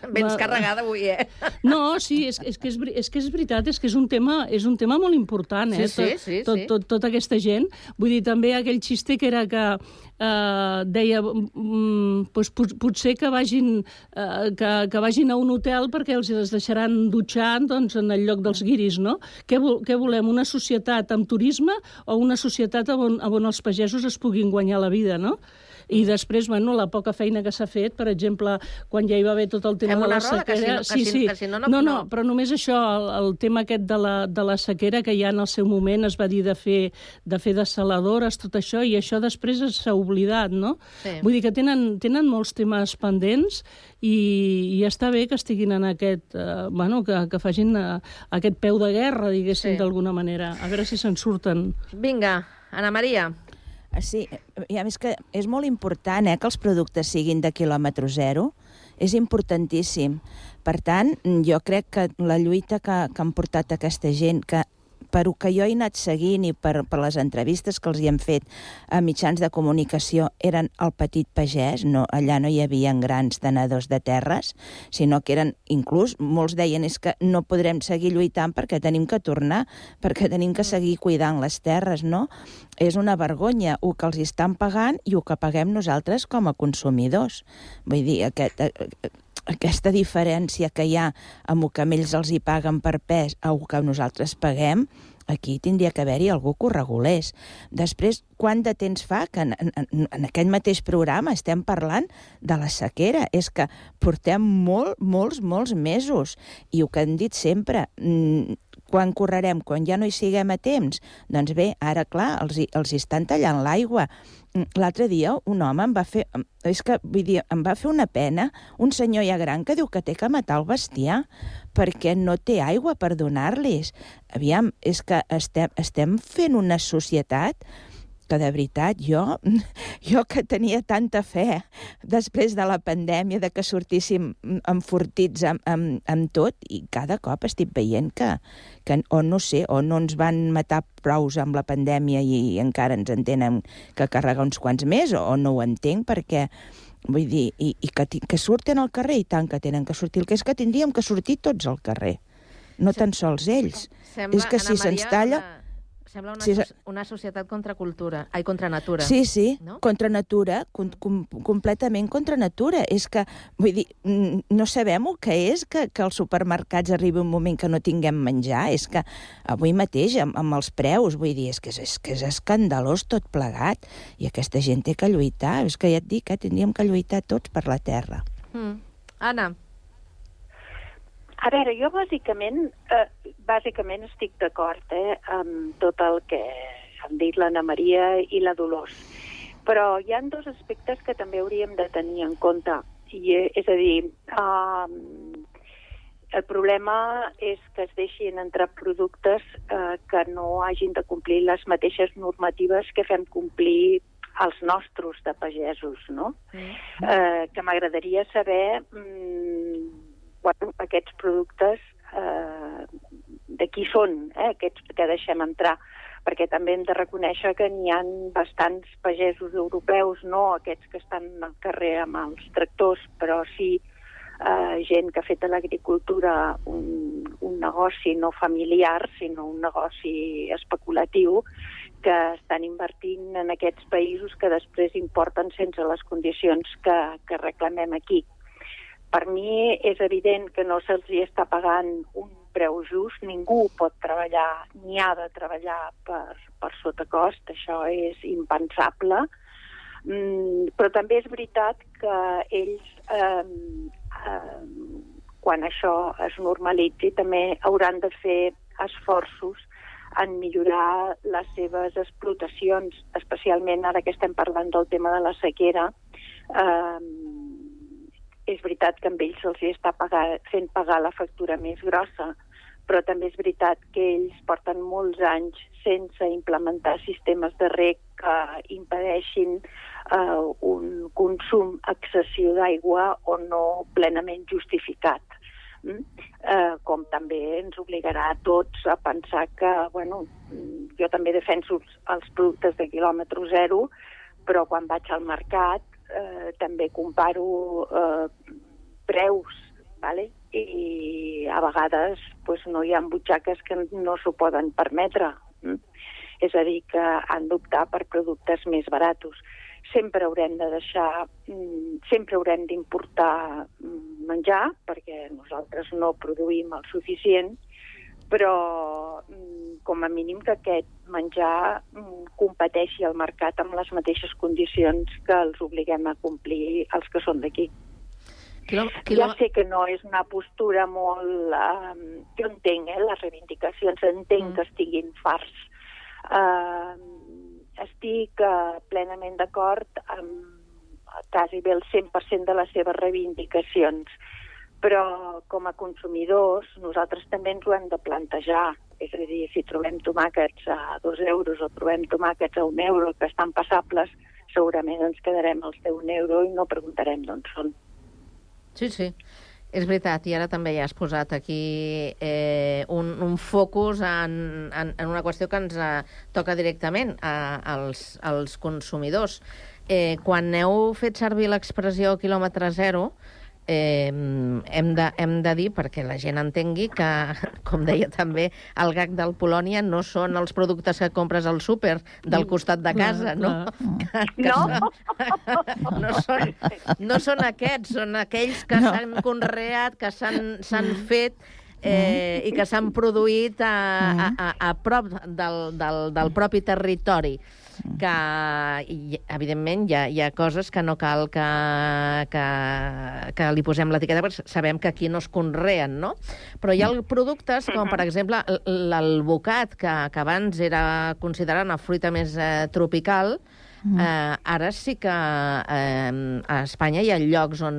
Vens va- carregada avui, eh? no, sí, és, és, que és, és que és veritat, és que és un tema, és un tema molt important, eh? Sí, sí, tot, sí, tot, sí. Tot, tota aquesta gent. Vull dir, també aquell xiste que era que eh, deia mm, doncs, pot, potser que vagin, eh, que, que vagin a un hotel perquè els els deixaran dutxar doncs, en el lloc dels guiris, no? Què, vol, què volem, una societat amb turisme o una societat on, on els pagesos es puguin guanyar la vida, no? I després, bueno, la poca feina que s'ha fet, per exemple, quan ja hi va haver tot el tema Fem de la roda, que si sequera... no- que si- que si no, no- no, no, no. però només això, el, el tema aquest de la, de la sequera, que ja en el seu moment es va dir de fer, de fer desaladores, tot això, i això després s'ha oblidat, no? Sí. Vull dir que tenen, tenen molts temes pendents i, i està bé que estiguin en aquest... Eh, bueno, que, que facin eh, aquest peu de guerra, diguéssim, Sí. d'alguna manera. A veure si se'n surten. Vinga, Ana Maria. Sí, i a més que és molt important eh, que els productes siguin de quilòmetre zero, és importantíssim. Per tant, jo crec que la lluita que, que han portat aquesta gent, que per que jo he anat seguint i per, per les entrevistes que els hi hem fet a mitjans de comunicació, eren el petit pagès, no, allà no hi havia grans tenedors de terres, sinó que eren, inclús, molts deien és que no podrem seguir lluitant perquè tenim que tornar, perquè tenim que seguir cuidant les terres, no? És una vergonya el que els estan pagant i el que paguem nosaltres com a consumidors. Vull dir, aquest, eh, aquesta diferència que hi ha amb el que ells els hi paguen per pes a el que nosaltres paguem, aquí tindria que haver-hi algú que ho regulés. Després, quant de temps fa que en, en, en aquest mateix programa estem parlant de la sequera? És que portem molt, molts, molts mesos. I el que hem dit sempre, mm, quan correrem, quan ja no hi siguem a temps? Doncs bé, ara, clar, els, els estan tallant l'aigua. Mm, L'altre dia un home em va fer... És que, vull dir, em va fer una pena un senyor ja gran que diu que té que matar el bestiar perquè no té aigua per donar-los. Aviam, és que estem, estem fent una societat que de veritat jo, jo que tenia tanta fe després de la pandèmia, de que sortíssim enfortits amb, amb, amb tot, i cada cop estic veient que, que o no sé, o no ens van matar prous amb la pandèmia i encara ens en tenen que carregar uns quants més, o, o no ho entenc, perquè vull dir, i, i que, que surten al carrer, i tant que tenen que sortir, el que és que tindríem que sortir tots al carrer, no tan sols ells. Sembla, és que si se'ns talla... Una, sembla una, si se- una societat contra cultura. Ai, contra natura. Sí, sí, No? contra natura, com, com, completament contra natura. És que, vull dir, no sabem el que és que, que als supermercats arribi un moment que no tinguem menjar. És que avui mateix, amb, amb els preus, vull dir, és que és, és, que és escandalós tot plegat. I aquesta gent té que lluitar. És que ja et dic, eh, tindríem que lluitar tots per la terra. Mm. Anna. A veure, jo bàsicament, eh, bàsicament estic d'acord eh, amb tot el que han dit l'Anna Maria i la Dolors. Però hi han dos aspectes que també hauríem de tenir en compte. I, eh, és a dir, eh, el problema és que es deixin entrar productes eh, que no hagin de complir les mateixes normatives que fem complir els nostres de pagesos, no? eh, que m'agradaria saber mm, bueno, aquests productes eh, de qui són, eh, aquests que deixem entrar, perquè també hem de reconèixer que n'hi ha bastants pagesos europeus, no aquests que estan al carrer amb els tractors, però sí eh, gent que ha fet de l'agricultura un, un negoci no familiar, sinó un negoci especulatiu, que estan invertint en aquests països que després importen sense les condicions que, que reclamem aquí. Per mi és evident que no se'ls està pagant un preu just, ningú pot treballar ni ha de treballar per, per sota cost, això és impensable, mm, però també és veritat que ells, eh, eh, quan això es normalitzi, també hauran de fer esforços en millorar les seves explotacions, especialment ara que estem parlant del tema de la sequera, eh, és veritat que amb ells se'ls està pagar, fent pagar la factura més grossa, però també és veritat que ells porten molts anys sense implementar sistemes de rec que impedeixin eh, un consum excessiu d'aigua o no plenament justificat. Mm? Eh, com també ens obligarà a tots a pensar que, bueno, jo també defenso els productes de quilòmetre zero, però quan vaig al mercat eh, també comparo eh, preus, vale? i a vegades pues, no hi ha butxaques que no s'ho poden permetre. Mm? És a dir, que han d'optar per productes més baratos. Sempre haurem de deixar, mm, sempre haurem d'importar mm, menjar, perquè nosaltres no produïm el suficient, però mm, com a mínim que aquest menjar mm, competeixi al mercat amb les mateixes condicions que els obliguem a complir els que són d'aquí. Ja sé que no és una postura molt... Um, jo entenc eh, les reivindicacions, entenc mm. que estiguin farts. Uh, estic uh, plenament d'acord amb quasi bé el 100% de les seves reivindicacions, però com a consumidors nosaltres també ens ho hem de plantejar. És a dir, si trobem tomàquets a dos euros o trobem tomàquets a un euro que estan passables, segurament ens quedarem als de un euro i no preguntarem d'on són. Sí, sí. És veritat, i ara també ja has posat aquí eh, un, un focus en, en, en una qüestió que ens eh, toca directament a, als, als consumidors. Eh, quan heu fet servir l'expressió quilòmetre zero, hem, de, hem de dir, perquè la gent entengui, que, com deia també, el gag del Polònia no són els productes que compres al súper del costat de casa, no? Que, que No? Són, no, són, no són aquests, són aquells que No. s'han conreat, que s'han s'han fet eh, i que s'han produït a, a, a, a prop del, del, del propi territori que, i, evidentment, hi ha, hi ha coses que no cal que, que, que li posem l'etiqueta, perquè sabem que aquí no es conreen, no? Però hi ha productes com, per exemple, l- l'alvocat, que, que abans era considerat una fruita més eh, tropical, Eh, ara sí que eh, a Espanya hi ha llocs on,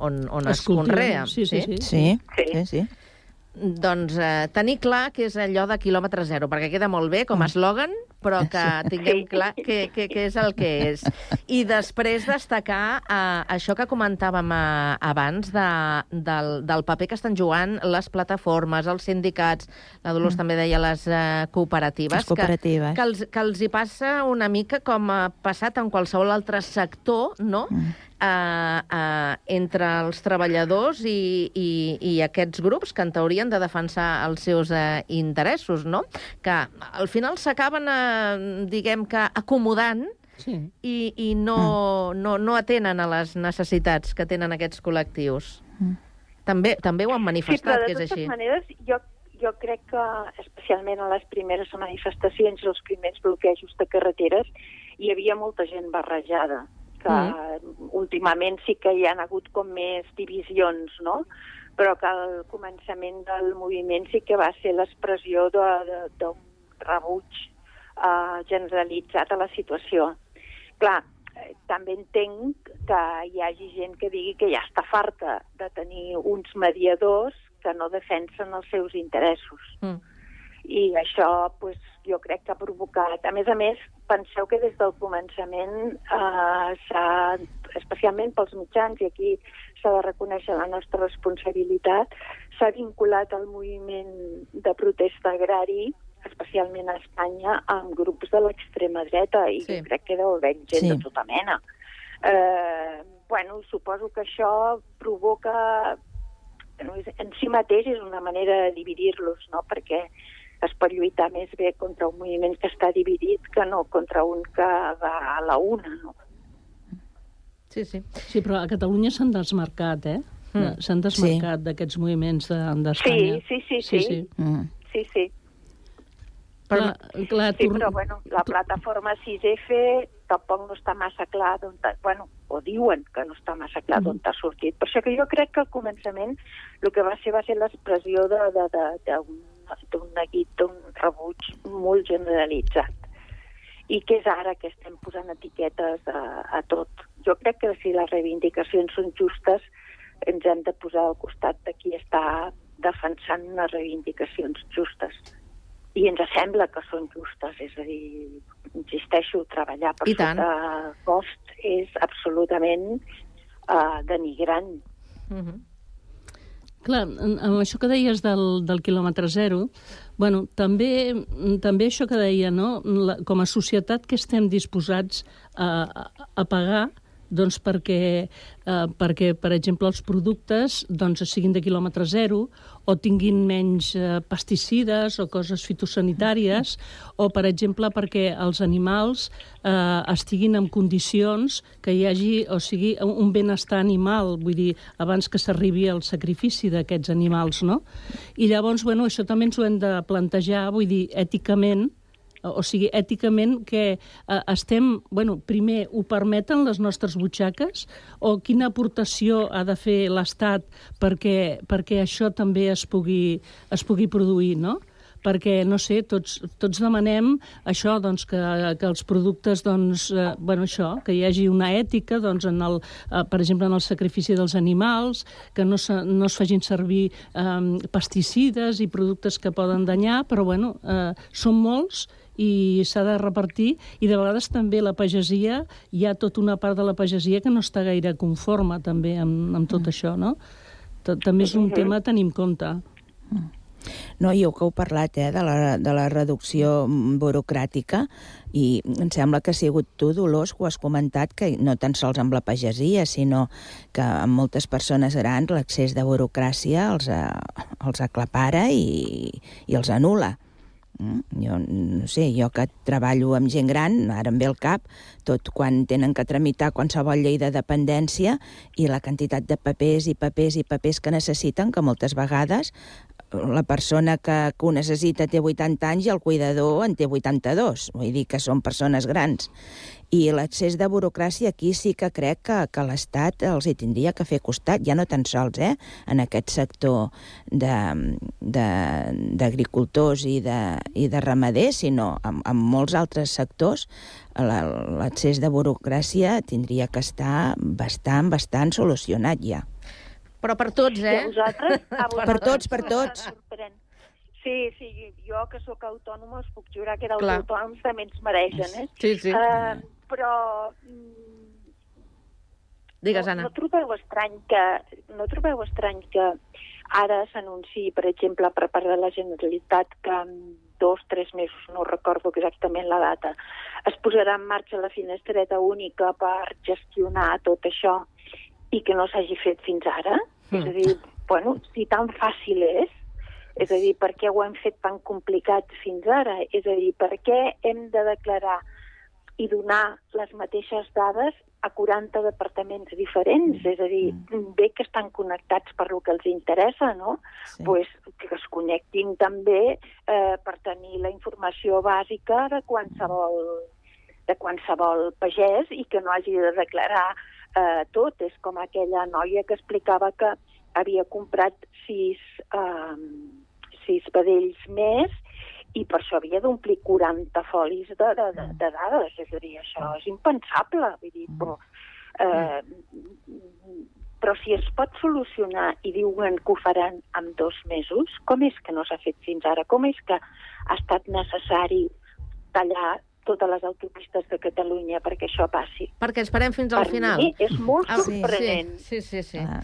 on, on es, Es conrea. sí, sí, sí. Sí, sí, sí. Doncs eh, tenir clar que és allò de quilòmetre zero, perquè queda molt bé com a eslògan, però que tinguem clar que, que, que és el que és. I després destacar eh, això que comentàvem eh, abans de, del, del paper que estan jugant les plataformes, els sindicats, la Dolors també deia les eh, cooperatives, Les cooperatives. Que, que, els, que els hi passa una mica com ha passat en qualsevol altre sector, no?, eh, eh, entre els treballadors i, i, i aquests grups que en teoria han de defensar els seus eh, interessos, no? Que al final s'acaben, eh, diguem que, acomodant Sí. i, i no, no, no atenen a les necessitats que tenen aquests col·lectius. També, també ho han Sí, manifestat, però que de és totes així. maneres, jo, jo crec que, especialment a les primeres manifestacions, els primers bloquejos de carreteres, hi havia molta gent barrejada, que mm. últimament sí que hi han hagut com més divisions, no? però que al començament del moviment sí que va ser l'expressió d'un rebuig eh, generalitzat a la situació. Clar, eh, també entenc que hi hagi gent que digui que ja està farta de tenir uns mediadors que no defensen els seus interessos. Mm. I això pues, jo crec que ha provocat... A més a més, penseu que des del començament, eh, s'ha, especialment pels mitjans, i aquí s'ha de reconèixer la nostra responsabilitat, s'ha vinculat al moviment de protesta agrari especialment a Espanya, amb grups de l'extrema dreta, i sí. jo crec que deu haver gent Sí. de tota mena. Eh, bueno, suposo que això provoca... En si mateix és una manera de dividir-los, no? perquè es pot lluitar més bé contra un moviment que està dividit que no contra un que va a la una. No? Sí, sí. Sí, però a Catalunya s'han desmarcat, eh? Mm. S'han desmarcat d'aquests moviments de- d'Espanya. Sí, sí, sí, sí. sí. Mm. Sí, sí. Clar, clar, sí, tu- però bueno, la plataforma 6F tampoc no està massa clar d'on... Bueno, o diuen que no està massa clar d'on t'ha sortit. Per això que jo crec que al començament el que va ser va ser l'expressió de- de- de- d'un d'un neguit, d'un rebuig molt generalitzat. I que és ara que estem posant etiquetes a, a tot. Jo crec que si les reivindicacions són justes ens hem de posar al costat de qui està defensant unes reivindicacions justes i ens sembla que són justes, és a dir, insisteixo, treballar per I tant. sota cost és absolutament uh, denigrant. Mm -hmm. Clar, amb això que deies del, del quilòmetre zero, bueno, també, també això que deia, no? La, com a societat que estem disposats a, a, a pagar doncs perquè, eh, perquè, per exemple, els productes doncs, siguin de quilòmetre zero o tinguin menys eh, pesticides o coses fitosanitàries o, per exemple, perquè els animals eh, estiguin en condicions que hi hagi, o sigui, un benestar animal, vull dir, abans que s'arribi al sacrifici d'aquests animals, no? I llavors, bueno, això també ens ho hem de plantejar, vull dir, èticament, o sigui, èticament que eh, estem, bueno, primer, ho permeten les nostres butxaques o quina aportació ha de fer l'Estat perquè, perquè això també es pugui, es pugui produir, no? perquè, no sé, tots, tots demanem això, doncs, que, que els productes, doncs, eh, bueno, això, que hi hagi una ètica, doncs, en el, eh, per exemple, en el sacrifici dels animals, que no, se, no es facin servir eh, pesticides i productes que poden danyar, però, bueno, eh, són molts i s'ha de repartir, i de vegades també la pagesia, hi ha tota una part de la pagesia que no està gaire conforme també amb, amb tot això, no? També és un Mhm. tema a tenir en compte. No, i que heu parlat eh, de, la, de la reducció mm, burocràtica i em sembla que ha sigut tu, Dolors, que ho has comentat, que no tan sols amb la pagesia, sinó que amb moltes persones grans l'accés de burocràcia els, eh, els aclapara i, i els anula. Mm? Jo no sé, jo que treballo amb gent gran, ara em ve al cap, tot quan tenen que tramitar qualsevol llei de dependència i la quantitat de papers i papers i papers que necessiten, que moltes vegades la persona que, que ho necessita té 80 anys i el cuidador en té 82. Vull dir que són persones grans. I l'accés de burocràcia aquí sí que crec que, que l'Estat els hi tindria que fer costat, ja no tan sols eh, en aquest sector d'agricultors i, de, i de ramaders, sinó en, en molts altres sectors la- l'accés de burocràcia tindria que estar bastant, bastant solucionat ja. Però per tots, I a eh? vosaltres, a Per vosaltres tots, per tots. sorprèn. Sí, sí, jo que sóc autònoma us puc jurar que dels autònoms també ens mereixen, eh? Sí, sí. Uh, però mm, Digues, no, Anna. no trobeu estrany que no trobeu estrany que ara s'anunciï, per exemple, per part de la Generalitat que en dos, tres mesos, no recordo exactament la data, es posarà en marxa la finestreta única per gestionar tot això i que no s'hagi fet fins ara? Mm. És a dir, bueno, si tan fàcil és, és a dir, per què ho hem fet tan complicat fins ara? És a dir, per què hem de declarar i donar les mateixes dades a 40 departaments diferents, és a dir, bé que estan connectats per lo que els interessa, no? Sí. Pues que es connectin també eh, per tenir la informació bàsica de qualsevol, de qualsevol pagès i que no hagi de declarar eh, tot. És com aquella noia que explicava que havia comprat sis, eh, sis vedells més i per això havia d'omplir 40 folis de, de, de, de dades. És a dir, això és impensable. Vull dir, però, eh, però si es pot solucionar i diuen que ho faran en dos mesos, com és que no s'ha fet fins ara? Com és que ha estat necessari tallar totes les autopistes de Catalunya perquè això passi? Perquè esperem fins al Per final. mi és molt Ah, sí, sorprenent. Sí, sí, sí. Ah.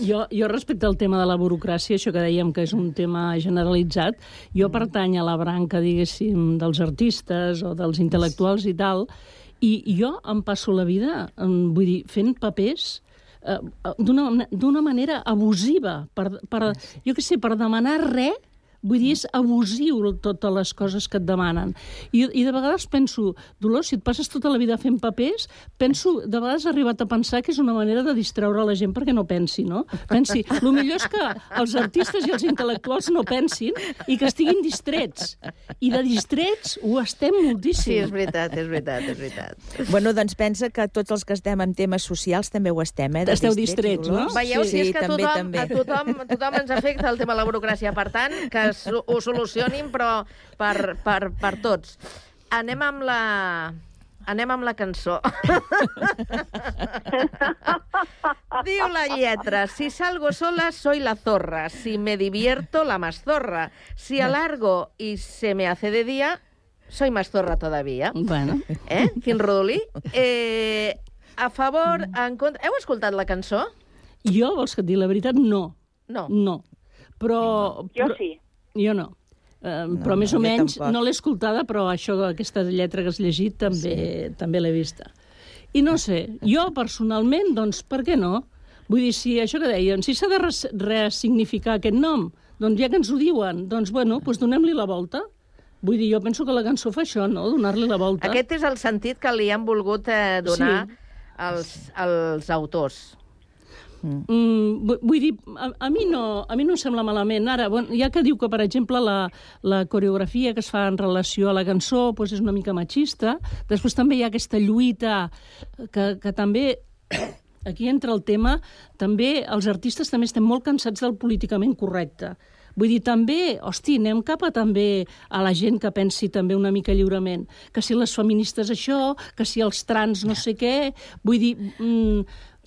Jo, jo respecte al tema de la burocràcia, això que dèiem que és un tema generalitzat, jo pertany a la branca, diguéssim, dels artistes o dels intel·lectuals i tal, i jo em passo la vida, vull dir, fent papers eh, d'una d'una manera abusiva, per, per, jo què sé, per demanar res, Vull dir, és abusiu totes les coses que et demanen. I, I de vegades penso, Dolors, si et passes tota la vida fent papers, penso, de vegades he arribat a pensar que és una manera de distreure la gent perquè no pensi, no? Pensi, el millor és que els artistes i els intel·lectuals no pensin i que estiguin distrets. I de distrets ho estem moltíssim. Sí, és veritat, és veritat, és veritat. Bueno, doncs pensa que tots els que estem en temes socials també ho estem, eh? de Esteu distrets, distrets, no? Veieu, si és que a també, tothom, també. a tothom, a tothom ens afecta el tema de la burocràcia. Per tant, que ho solucionin, però per, per, per tots. Anem amb la... Anem amb la cançó. Diu la lletra, si salgo sola soy la zorra, si me divierto la más zorra, si alargo y se me hace de día, soy más zorra todavía. Bueno. Eh? Quin rodolí. Eh, a favor, en contra... Heu escoltat la cançó? Jo, vols que et digui la veritat? No. No. No. Però... Jo però, sí. Jo no. Uh, no, però més no, o menys tampoc. no l'he escoltada, però això, aquesta lletra que has llegit també, sí. també l'he vista. I no sé, jo personalment, doncs, per què no? Vull dir, si això que deien, si s'ha de res ressignificar aquest nom, doncs ja que ens ho diuen, doncs, bueno, doncs donem-li la volta. Vull dir, jo penso que la cançó fa això, no?, donar-li la volta. Aquest és el sentit que li han volgut eh, donar Sí. els, els autors. Mm, vu- vull dir, a, a, mi no, a mi no em sembla malament. Ara, bueno, ja que diu que, per exemple, la, la coreografia que es fa en relació a la cançó doncs és una mica machista, després també hi ha aquesta lluita que, que també aquí entra el tema, també els artistes també estem molt cansats del políticament correcte. Vull dir, també, hosti, anem cap a també a la gent que pensi també una mica lliurement. Que si les feministes això, que si els trans no sé què... Vull dir, mm,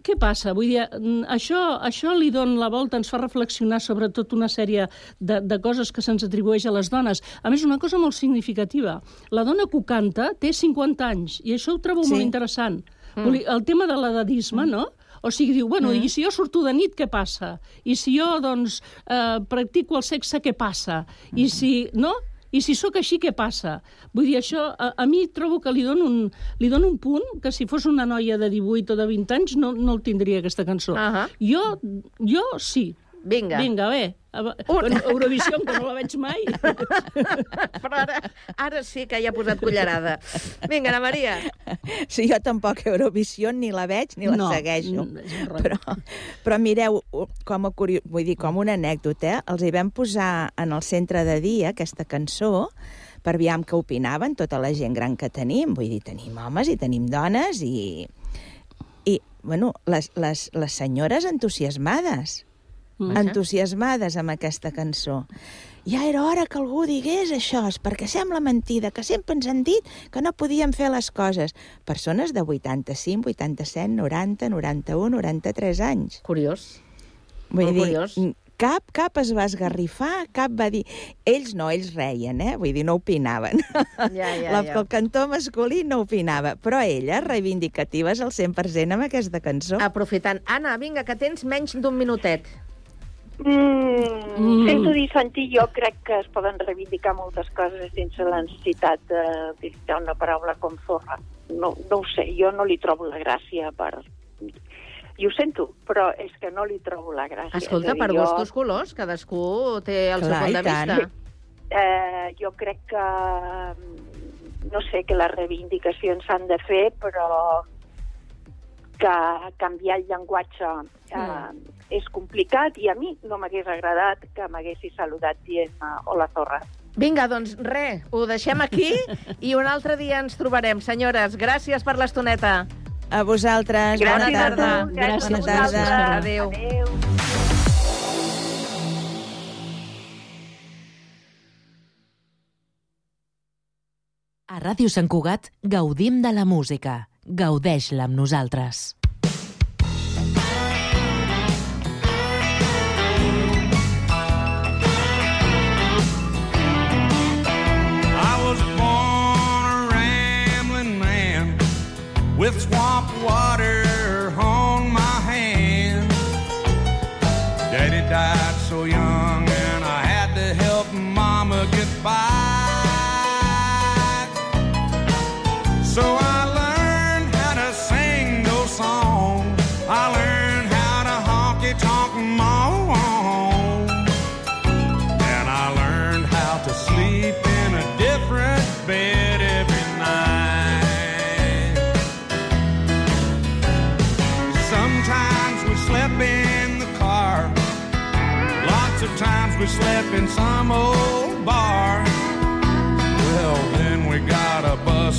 què passa? Vull dir, mm, això, això li dona la volta, ens fa reflexionar sobre tota una sèrie de, de coses que se'ns atribueix a les dones. A més, una cosa molt significativa. La dona que canta té 50 anys, i això ho trobo Sí. molt interessant. Mm. Mm. El tema de l'edadisme, mm. no? O sigui, diu, bueno, Mm. mm. i si jo surto de nit, què passa? I si jo, doncs, eh, practico el sexe, què passa? I si, no? I si sóc així, què passa? Vull dir, això, a, a mi trobo que li dono, un, li dono un punt que si fos una noia de 18 o de 20 anys no, no el tindria, aquesta cançó. Uh -huh. jo, jo sí. Vinga. Vinga, bé. Bueno, Eurovisió, que no la veig mai. Però ara, ara sí que hi ha posat cullerada. Vinga, Ana Maria. Sí, jo tampoc Eurovisió ni la veig ni la No, segueixo. mm. Però, però mireu, com a, curio... vull dir, com una anècdota, els hi vam posar en el centre de dia aquesta cançó per aviam què opinaven tota la gent gran que tenim. Vull dir, tenim homes i tenim dones i... I, bueno, les, les, les senyores entusiasmades. Entusiasmades amb aquesta cançó. Ja era hora que algú digués això, perquè sembla mentida, que sempre ens han dit que no podíem fer les coses. Persones de 85, 87, 90, 91, 93 anys. Curiós. Vull Molt dir, curiós. cap, cap es va esgarrifar, cap va dir... Ells no, ells reien, eh? Vull dir, no opinaven. Ja, ja, La, ja. El cantor masculí no opinava, però elles, reivindicatives al 100% amb aquesta cançó. Aprofitant. Anna, vinga, que tens menys d'un minutet. Mm, Mm. Sento dir, Santi, jo crec que es poden reivindicar moltes coses sense la necessitat d'utilitzar una paraula com zorra. No, no ho sé, jo no li trobo la gràcia per... I ho sento, però és que no li trobo la gràcia. Escolta, dir, per jo- gustos colors, cadascú té el seu Clar, punt i de vista. Eh, jo crec que, mm, no sé, que les reivindicacions s'han de fer, però que canviar el llenguatge eh, és complicat i a mi no m'hagués agradat que m'haguessis saludat dient uh, hola zorra. Vinga, doncs res, ho deixem aquí i un altre dia ens trobarem. Senyores, gràcies per l'estoneta. A vosaltres, Gràcies, bona tarda. Arnau. Gràcies bona a tarda. vosaltres. Adéu. Adéu. A Ràdio Sant Cugat gaudim de la música. Gaudeix-la amb nosaltres. I was born a rambling man with swamp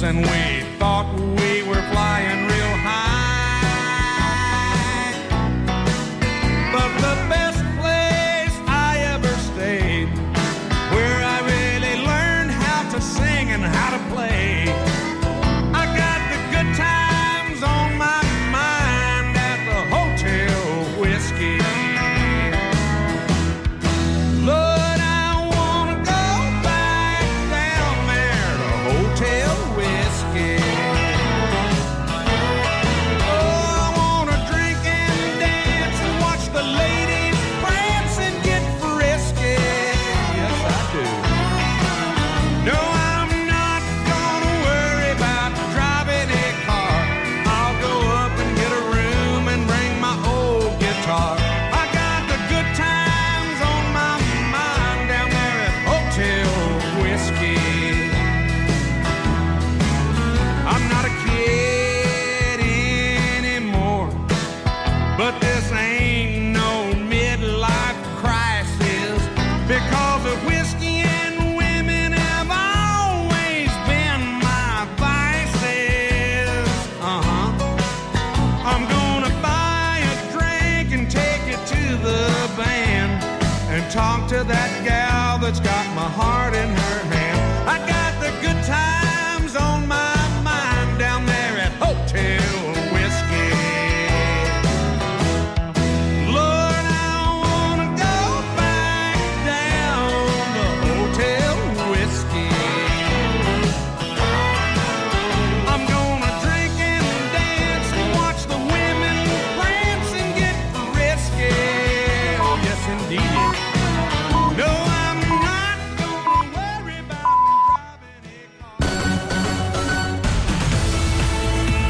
and we